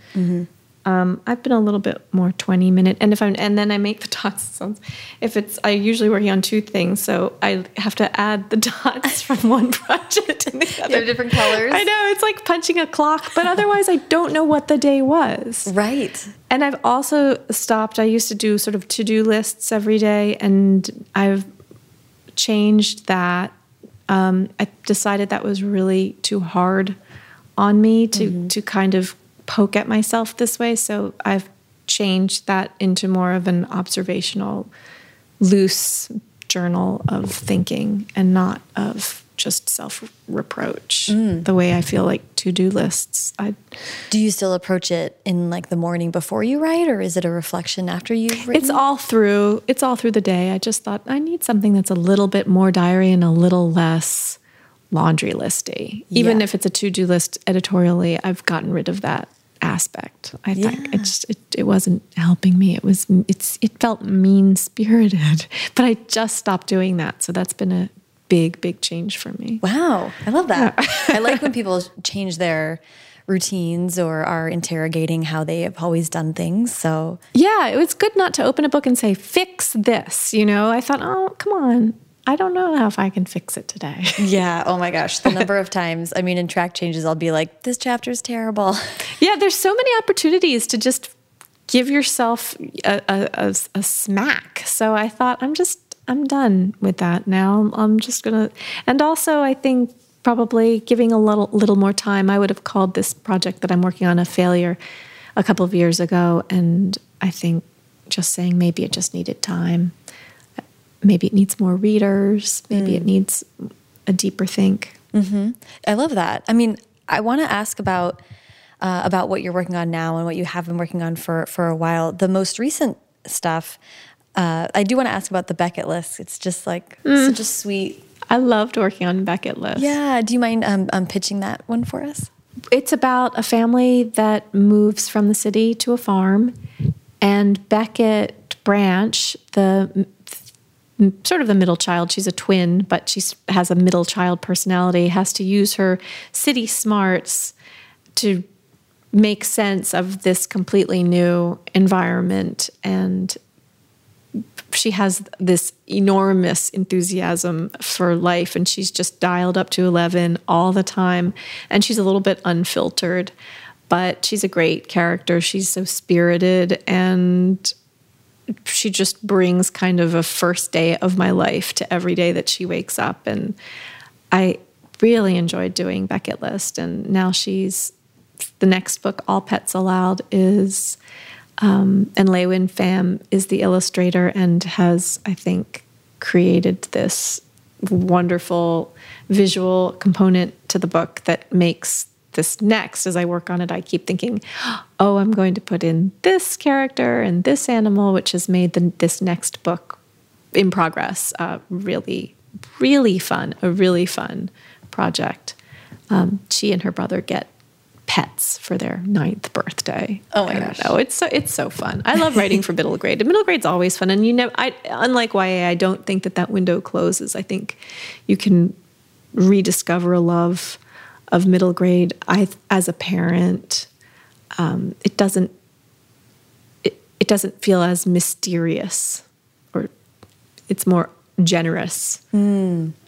Um, I've been a little bit more 20 minute. And if I'm, and then I make the dots. Sounds, if it's, I usually working on two things. So I have to add the dots from one project to the other. You have different colors. I know it's like punching a clock, but otherwise I don't know what the day was. Right. And I've also stopped. I used to do sort of to do lists every day, and I've changed that. Um, I decided that was really too hard on me to to kind of poke at myself this way. So I've changed that into more of an observational, loose journal of thinking, and not of just self reproach. Mm. The way I feel like to do lists. I Do you still approach it in like the morning before you write, or is it a reflection after you've written? It's all through. It's all through the day. I just thought I need something that's a little bit more diary and a little less laundry listy. Even Yeah. if it's a to-do list editorially, I've gotten rid of that aspect. I think Yeah. it just it, it wasn't helping me. It was it's it felt mean spirited. But I just stopped doing that. So that's been a big big change for me. Wow, I love that. I like when people change their routines or are interrogating how they have always done things. So Yeah, it was good not to open a book and say fix this. You know, I thought, oh come on, I don't know if I can fix it today. yeah, oh my gosh, the number of times I mean, in track changes, I'll be like, this chapter is terrible. Yeah, there's so many opportunities to just give yourself a, a, a, a smack. So I thought, I'm just, I'm done with that now. I'm just gonna, and also I think probably giving a little, little more time. I would have called this project that I'm working on a failure a couple of years ago, and I think just saying maybe it just needed time. Maybe it needs more readers. Maybe it needs a deeper think. I love that. I mean, I want to ask about uh, about what you're working on now and what you have been working on for for a while. The most recent stuff. Uh, I do want to ask about the Becket list. It's just like such a sweet. I loved working on Becket List. Yeah. Do you mind um, um, pitching that one for us? It's about a family that moves from the city to a farm, and Becket Branch, the sort of the middle child, she's a twin, but she has a middle child personality, has to use her city smarts to make sense of this completely new environment. And she has this enormous enthusiasm for life and she's just dialed up to 11 all the time. And she's a little bit unfiltered but she's a great character. She's so spirited and she just brings kind of a first day of my life to every day that she wakes up. And i really enjoyed doing Becket list. And now she's the next book all pets allowed is um, and LeUyen Pham is the illustrator and has, I think, created this wonderful visual component to the book that makes this next. As I work on it, I keep thinking, oh, I'm going to put in this character and this animal, which has made the, this next book in progress uh, really, really fun, a really fun project. Um, she and her brother get pets for their ninth birthday. Oh my I gosh. know. It's so it's so fun. I love writing for middle grade. And middle grade's always fun. And you know, I unlike YA, I don't think that that window closes. I think you can rediscover a love of middle grade. I as a parent, um, it doesn't it, it doesn't feel as mysterious or it's more generous.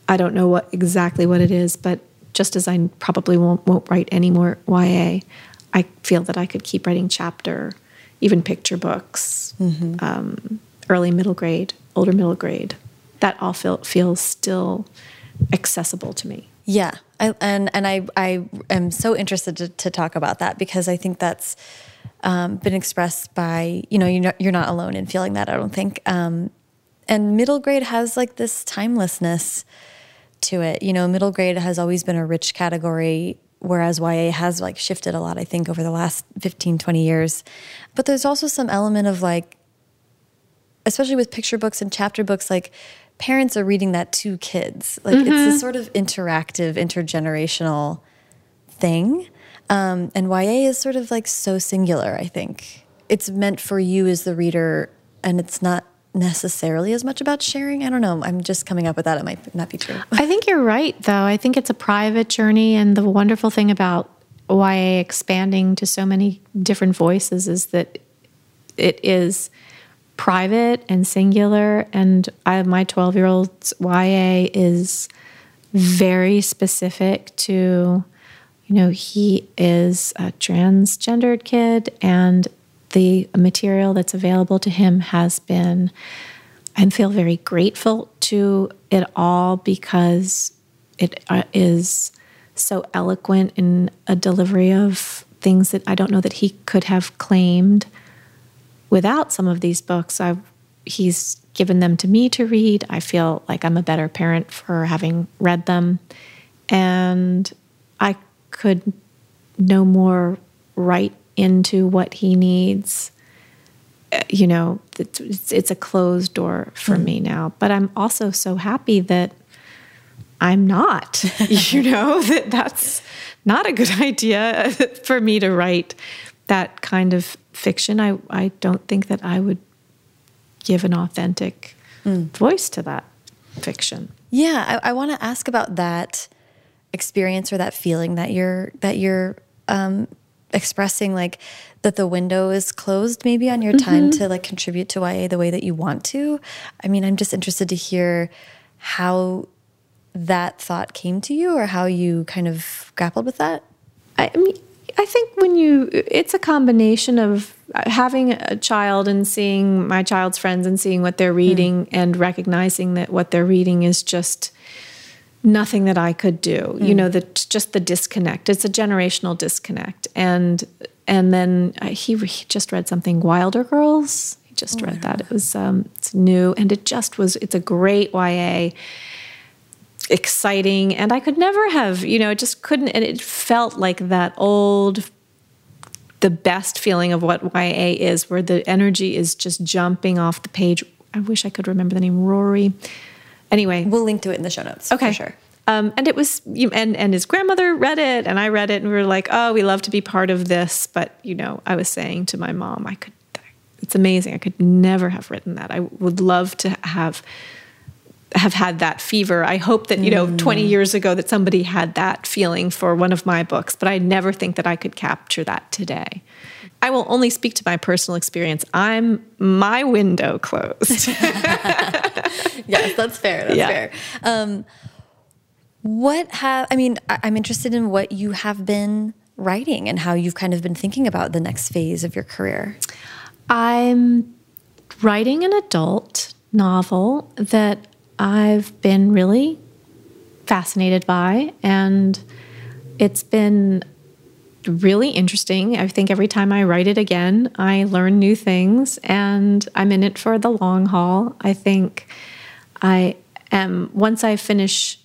I don't know what exactly what it is, but just as I probably won't won't write any more YA, I feel that I could keep writing chapter, even picture books, um, early middle grade, older middle grade. That all feel, feels still accessible to me. Yeah, I, and and I I am so interested to, to talk about that because I think that's um, been expressed by you know you're not, you're not alone in feeling that I don't think. Um, and middle grade has like this timelessness to it. You know, middle grade has always been a rich category whereas YA has like shifted a lot, I think, over the last 15, 20 years. But there's also some element of like, especially with picture books and chapter books, like parents are reading that to kids. Like mm-hmm. it's a sort of interactive, intergenerational thing. Um, and YA is sort of like so singular, I think. It's meant for you as the reader, and it's not necessarily as much about sharing. I don't know. I'm just coming up with that. It might not be true. I think you're right, though. I think it's a private journey. And the wonderful thing about YA expanding to so many different voices is that it is private and singular. And I, have my 12 year old's YA is very specific to, you know, he is a transgendered kid and the material that's available to him has been, I feel very grateful to it all because it uh, is so eloquent in a delivery of things that I don't know that he could have claimed without some of these books. i he's given them to me to read. I feel like I'm a better parent for having read them. And I could no more write into what he needs uh, you know it's, it's a closed door for mm. me now but i'm also so happy that i'm not you know that that's not a good idea for me to write that kind of fiction i i don't think that i would give an authentic mm. voice to that fiction yeah i, I want to ask about that experience or that feeling that you're that you're um, expressing like that the window is closed maybe on your mm -hmm. time to like contribute to YA the way that you want to. I mean, I'm just interested to hear how that thought came to you or how you kind of grappled with that. I mean, I think when you, it's a combination of having a child and seeing my child's friends and seeing what they're reading mm. and recognizing that what they're reading is just nothing that I could do. Mm. You know, that just the disconnect. It's a generational disconnect. And and then uh, he, he, just read something Wilder Girls. He just oh, read that. It was um, it's new and it just was. It's a great YA. Exciting, and I could never have, you know, it just couldn't, and it felt like that old the best feeling of what YA is, where the energy is just jumping off the page. I wish I could remember the name Rory. Anyway, we'll link to it in the show notes. Okay, sure. Um, and it was, and and his grandmother read it, and I read it, and we were like, oh, we love to be part of this. But you know, I was saying to my mom, I could. It's amazing. I could never have written that. I would love to have have had that fever. I hope that, you know, mm. 20 years ago that somebody had that feeling for one of my books, but I never think that I could capture that today. I will only speak to my personal experience. I'm my window closed. yes, that's fair. That's yeah. fair. Um, what have I mean? I'm interested in what you have been writing and how you've kind of been thinking about the next phase of your career. I'm writing an adult novel that I've been really fascinated by, and it's been really interesting. I think every time I write it again, I learn new things, and I'm in it for the long haul. I think I am, once I finish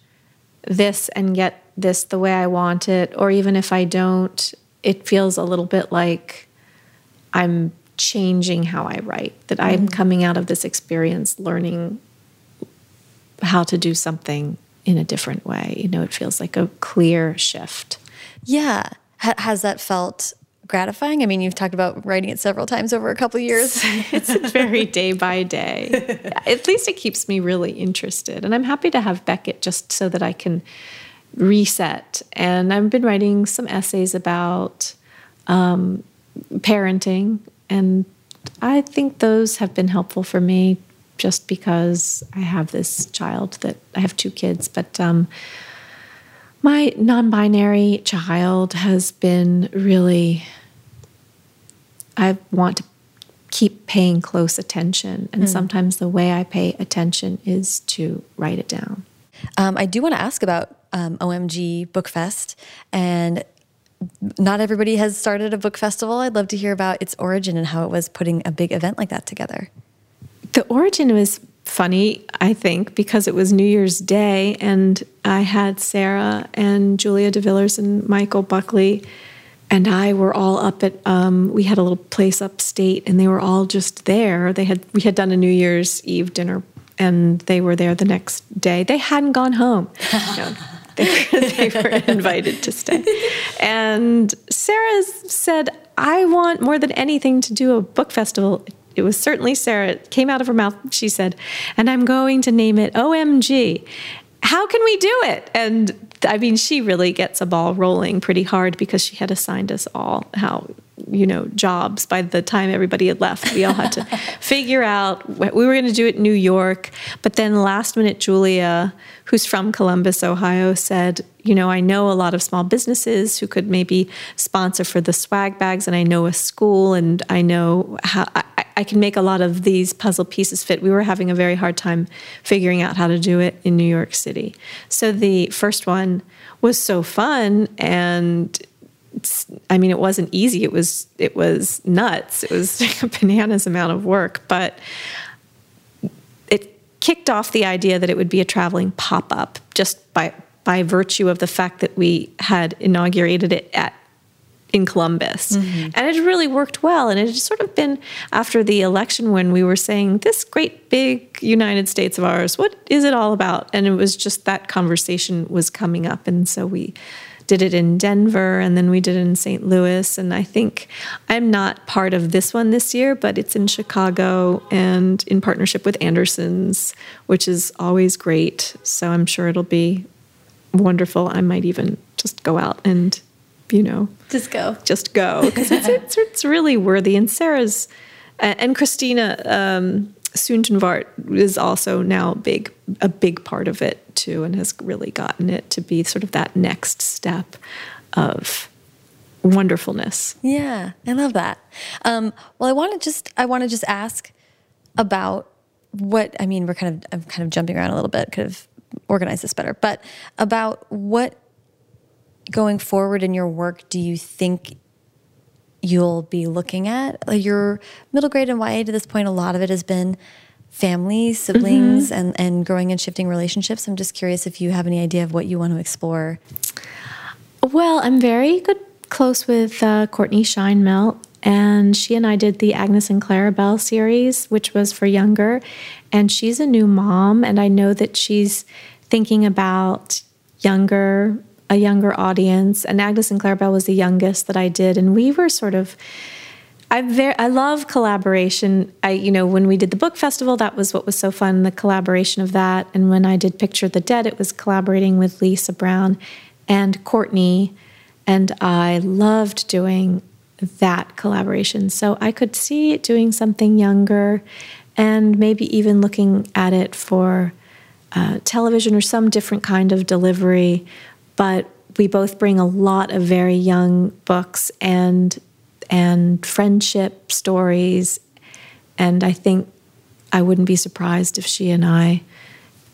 this and get this the way I want it, or even if I don't, it feels a little bit like I'm changing how I write, that. I'm mm-hmm. coming out of this experience learning how to do something in a different way. You know, it feels like a clear shift. Yeah. H has that felt gratifying? I mean, you've talked about writing it several times over a couple of years. it's very day by day. At least it keeps me really interested. And I'm happy to have Becket just so that I can reset. And I've been writing some essays about um, parenting. And I think those have been helpful for me just because I have this child that I have two kids. But um, my non binary child has been really I want to keep paying close attention. And mm. sometimes the way I pay attention is to write it down. Um, I do want to ask about um, OMG Book Fest. And not everybody has started a book festival. I'd love to hear about its origin and how it was putting a big event like that together. The origin was funny, I think, because it was New Year's Day and I had Sarah and Julia DeVillers and Michael Buckley and I were all up at um, we had a little place upstate and they were all just there. They had we had done a New Year's Eve dinner and they were there the next day. They hadn't gone home. No, they, they were invited to stay. And Sarah said, I want more than anything to do a book festival it was certainly Sarah. It came out of her mouth. She said, and I'm going to name it OMG. How can we do it? And I mean, she really gets a ball rolling pretty hard because she had assigned us all how you know jobs by the time everybody had left we all had to figure out what we were going to do it in new york but then last minute julia who's from columbus ohio said you know i know a lot of small businesses who could maybe sponsor for the swag bags and i know a school and i know how I, I can make a lot of these puzzle pieces fit we were having a very hard time figuring out how to do it in new york city so the first one was so fun and I mean, it wasn't easy. It was it was nuts. It was a bananas amount of work, but it kicked off the idea that it would be a traveling pop up just by by virtue of the fact that we had inaugurated it at in Columbus. Mm-hmm. And it really worked well. And it had sort of been after the election when we were saying, this great big United States of ours, what is it all about? And it was just that conversation was coming up. And so we did it in Denver and then we did it in St. Louis. And I think I'm not part of this one this year, but it's in Chicago and in partnership with Anderson's, which is always great. So I'm sure it'll be wonderful. I might even just go out and, you know, just go, just go because it's, it's, it's really worthy. And Sarah's and Christina um, Soontornvat is also now big a big part of it too, and has really gotten it to be sort of that next step of wonderfulness. Yeah, I love that. Um, well, I want to just I want to just ask about what I mean. We're kind of I'm kind of jumping around a little bit. Could have organized this better, but about what going forward in your work do you think you'll be looking at. Your middle grade and YA to this point, a lot of it has been family, siblings, mm-hmm. and, and growing and shifting relationships. I'm just curious if you have any idea of what you want to explore. Well, I'm very good close with uh, Courtney Sheinmel, and she and I did the Agnes and Clarabelle series, which was for younger. And she's a new mom, and I know that she's thinking about younger a younger audience. And Agnes and Clarabelle was the youngest that I did, and we were sort of. I very I love collaboration. I you know when we did the book festival, that was what was so fun, the collaboration of that. And when I did Picture the Dead, it was collaborating with Lisa Brown and Courtney, and I loved doing that collaboration. So I could see doing something younger, and maybe even looking at it for uh, television or some different kind of delivery but we both bring a lot of very young books and and friendship stories and I think I wouldn't be surprised if she and I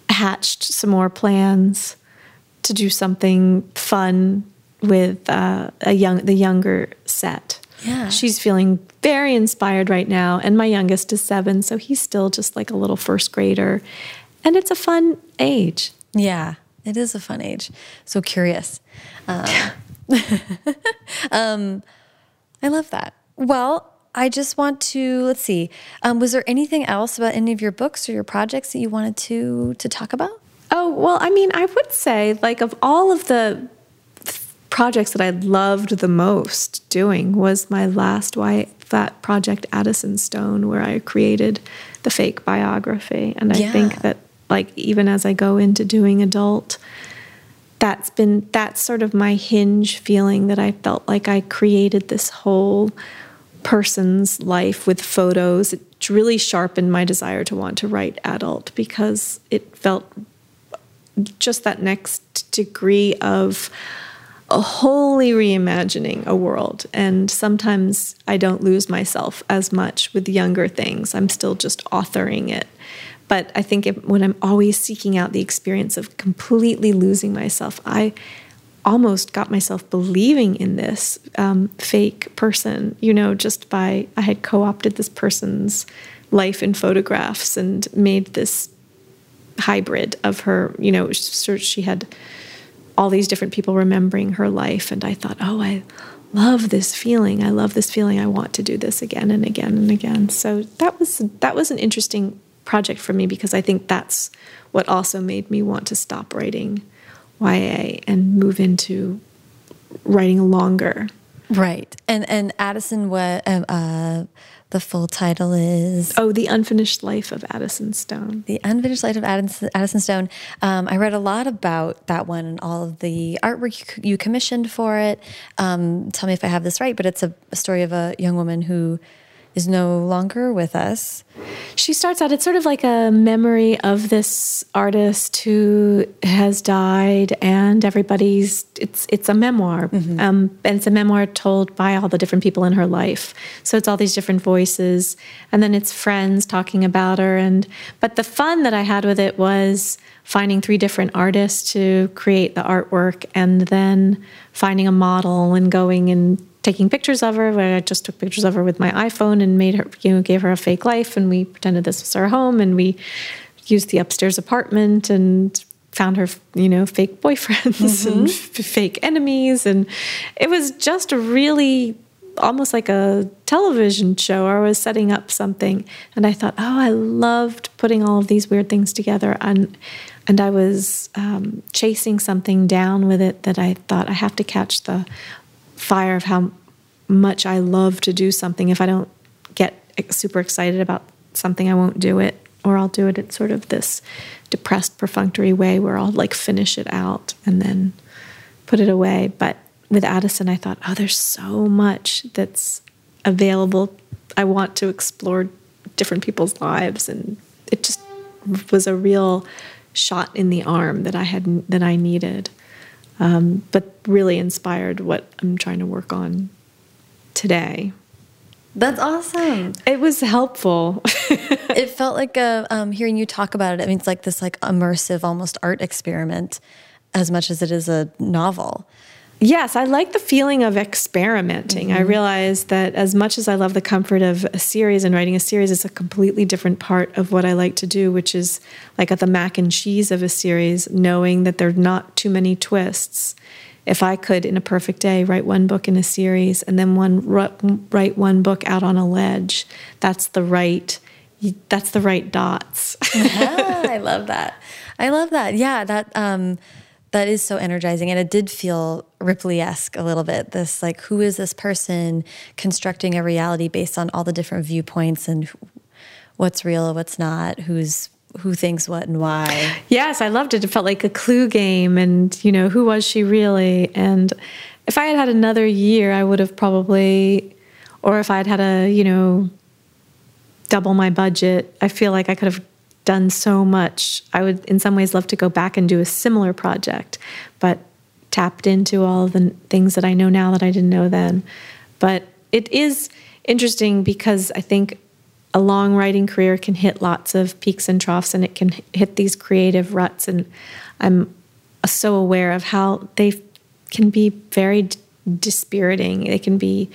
hatched some more plans to do something fun with uh, a young the younger set. Yeah. She's feeling very inspired right now and my youngest is 7 so he's still just like a little first grader and it's a fun age. Yeah. It is a fun age. So curious. Um, um, I love that. Well, I just want to let's see. Um, was there anything else about any of your books or your projects that you wanted to to talk about? Oh well, I mean, I would say like of all of the projects that I loved the most doing was my last why that project Addison Stone, where I created the fake biography, and I yeah. think that like even as I go into doing adult that's been that's sort of my hinge feeling that I felt like I created this whole person's life with photos. It really sharpened my desire to want to write adult because it felt just that next degree of a wholly reimagining a world. And sometimes I don't lose myself as much with younger things. I'm still just authoring it. But I think if, when I'm always seeking out the experience of completely losing myself, I almost got myself believing in this um, fake person, you know, just by I had co opted this person's life in photographs and made this hybrid of her. You know, she had all these different people remembering her life, and I thought, oh, I love this feeling. I love this feeling. I want to do this again and again and again. So that was that was an interesting project for me because I think that's what also made me want to stop writing YA and move into writing longer. Right. And and Addison what um, uh, the full title is Oh, The Unfinished Life of Addison Stone. The Unfinished Life of Addison, Addison Stone. Um, I read a lot about that one and all of the artwork you, you commissioned for it. Um, tell me if I have this right, but it's a, a story of a young woman who is no longer with us. She starts out, it's sort of like a memory of this artist who has died, and everybody's, it's, it's a memoir. Mm-hmm. Um, and it's a memoir told by all the different people in her life. So it's all these different voices. And then it's friends talking about her. And, but the fun that I had with it was finding three different artists to create the artwork and then finding a model and going and taking pictures of her where I just took pictures of her with my iPhone and made her, you know, gave her a fake life and we pretended this was our home and we used the upstairs apartment and found her, you know, fake boyfriends mm-hmm. and f- fake enemies. And it was just really almost like a television show or I was setting up something. And I thought, oh, I loved putting all of these weird things together. And, and I was um, chasing something down with it that I thought I have to catch the fire of how much I love to do something. If I don't get super excited about something, I won't do it, or I'll do it in sort of this depressed, perfunctory way where I'll like finish it out and then put it away. But with Addison, I thought, oh, there's so much that's available. I want to explore different people's lives, and it just was a real shot in the arm that I had that I needed um, but really inspired what I'm trying to work on today. That's awesome. It was helpful. it felt like a, um, hearing you talk about it. I mean, it's like this like immersive, almost art experiment, as much as it is a novel. Yes, I like the feeling of experimenting. Mm-hmm. I realize that as much as I love the comfort of a series and writing a series, it's a completely different part of what I like to do, which is like at the mac and cheese of a series, knowing that there are not too many twists. If I could, in a perfect day, write one book in a series and then one write one book out on a ledge, that's the right that's the right dots. yeah, I love that. I love that. Yeah, that um that is so energizing. And it did feel Ripley esque a little bit. This, like, who is this person constructing a reality based on all the different viewpoints and what's real, what's not, who's who thinks what and why. Yes, I loved it. It felt like a clue game and, you know, who was she really? And if I had had another year, I would have probably, or if I had had a, you know, double my budget, I feel like I could have done so much. I would, in some ways, love to go back and do a similar project, but tapped into all the things that I know now that I didn't know then. But it is interesting because I think a long writing career can hit lots of peaks and troughs and it can hit these creative ruts. And I'm so aware of how they can be very dispiriting. They can be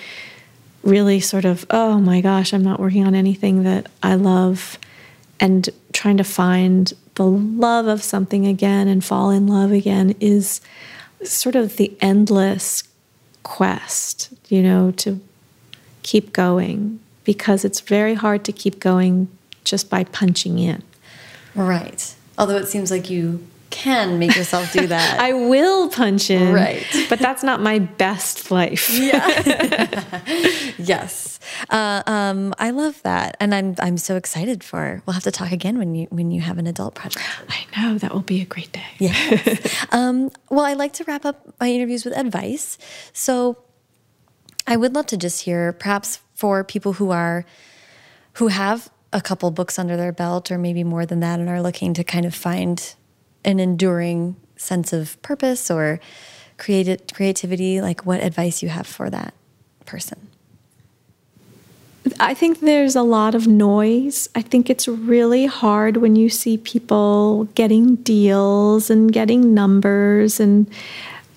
really sort of, oh my gosh, I'm not working on anything that I love and trying to find the love of something again and fall in love again is sort of the endless quest, you know, to keep going because it's very hard to keep going just by punching in. Right. Although it seems like you can make yourself do that. I will punch in. Right. But that's not my best life. Yeah. yes. Uh, um, I love that. And I'm I'm so excited for we'll have to talk again when you when you have an adult project. I know that will be a great day. Yes. um, well, I like to wrap up my interviews with advice. So I would love to just hear perhaps for people who are who have a couple books under their belt or maybe more than that and are looking to kind of find an enduring sense of purpose or creative creativity like what advice you have for that person I think there's a lot of noise. I think it's really hard when you see people getting deals and getting numbers and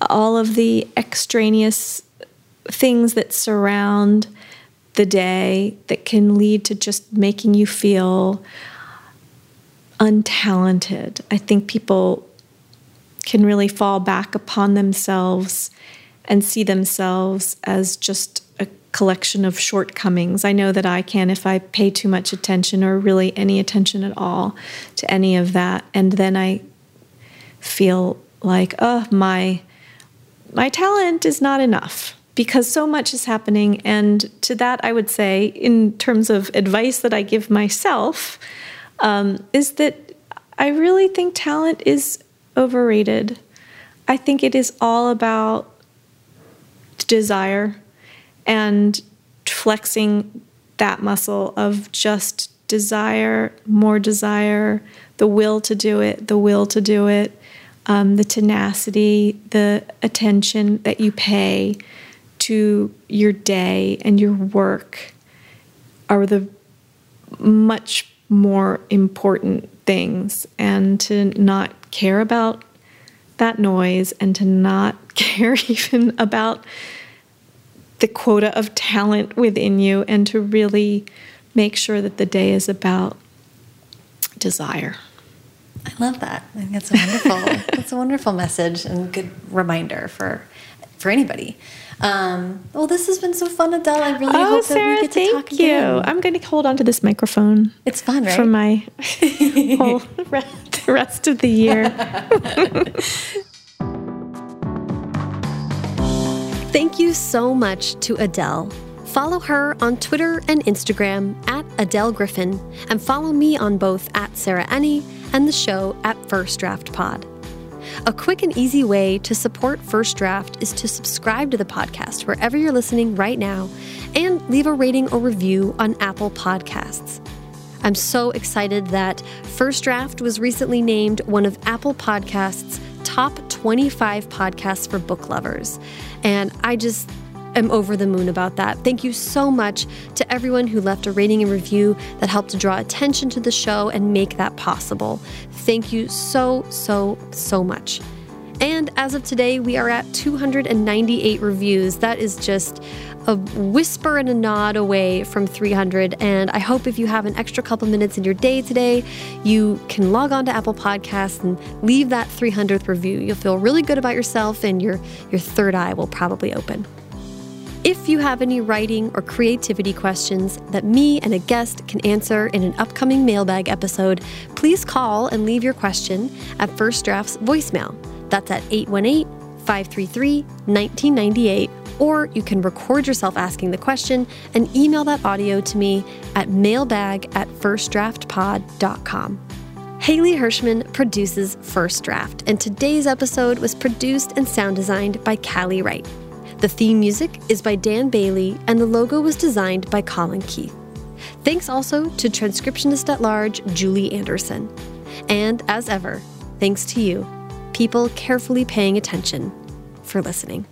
all of the extraneous things that surround the day that can lead to just making you feel untalented. I think people can really fall back upon themselves and see themselves as just a collection of shortcomings. I know that I can if I pay too much attention or really any attention at all to any of that. And then I feel like, oh, my my talent is not enough because so much is happening. And to that, I would say, in terms of advice that I give myself, um, is that I really think talent is overrated. I think it is all about desire and flexing that muscle of just desire, more desire, the will to do it, the will to do it, um, the tenacity, the attention that you pay to your day and your work are the much more important things and to not care about that noise and to not care even about the quota of talent within you and to really make sure that the day is about desire. I love that. I think that's a wonderful that's a wonderful message and good reminder for for anybody. Um, well, this has been so fun, Adele. I really oh, hope Sarah, that we get to talk thank you. again. I'm going to hold on to this microphone. It's fun, right? For my whole rest of the year. Thank you so much to Adele. Follow her on Twitter and Instagram at Adele Griffin, and follow me on both at Sarah Enni and the show at First Draft Pod. A quick and easy way to support First Draft is to subscribe to the podcast wherever you're listening right now and leave a rating or review on Apple Podcasts. I'm so excited that First Draft was recently named one of Apple Podcasts' top 25 podcasts for book lovers. And I just am over the moon about that. Thank you so much to everyone who left a rating and review that helped to draw attention to the show and make that possible. Thank you so, so, so much. And as of today, we are at 298 reviews. That is just a whisper and a nod away from 300. And I hope if you have an extra couple minutes in your day today, you can log on to Apple Podcasts and leave that 300th review. You'll feel really good about yourself, and your, your third eye will probably open. If you have any writing or creativity questions that me and a guest can answer in an upcoming mailbag episode, please call and leave your question at First Draft's voicemail. That's at 818 533 1998. Or you can record yourself asking the question and email that audio to me at mailbag at firstdraftpod.com. Haley Hirschman produces First Draft, and today's episode was produced and sound designed by Callie Wright. The theme music is by Dan Bailey, and the logo was designed by Colin Keith. Thanks also to transcriptionist at large Julie Anderson. And as ever, thanks to you, people carefully paying attention, for listening.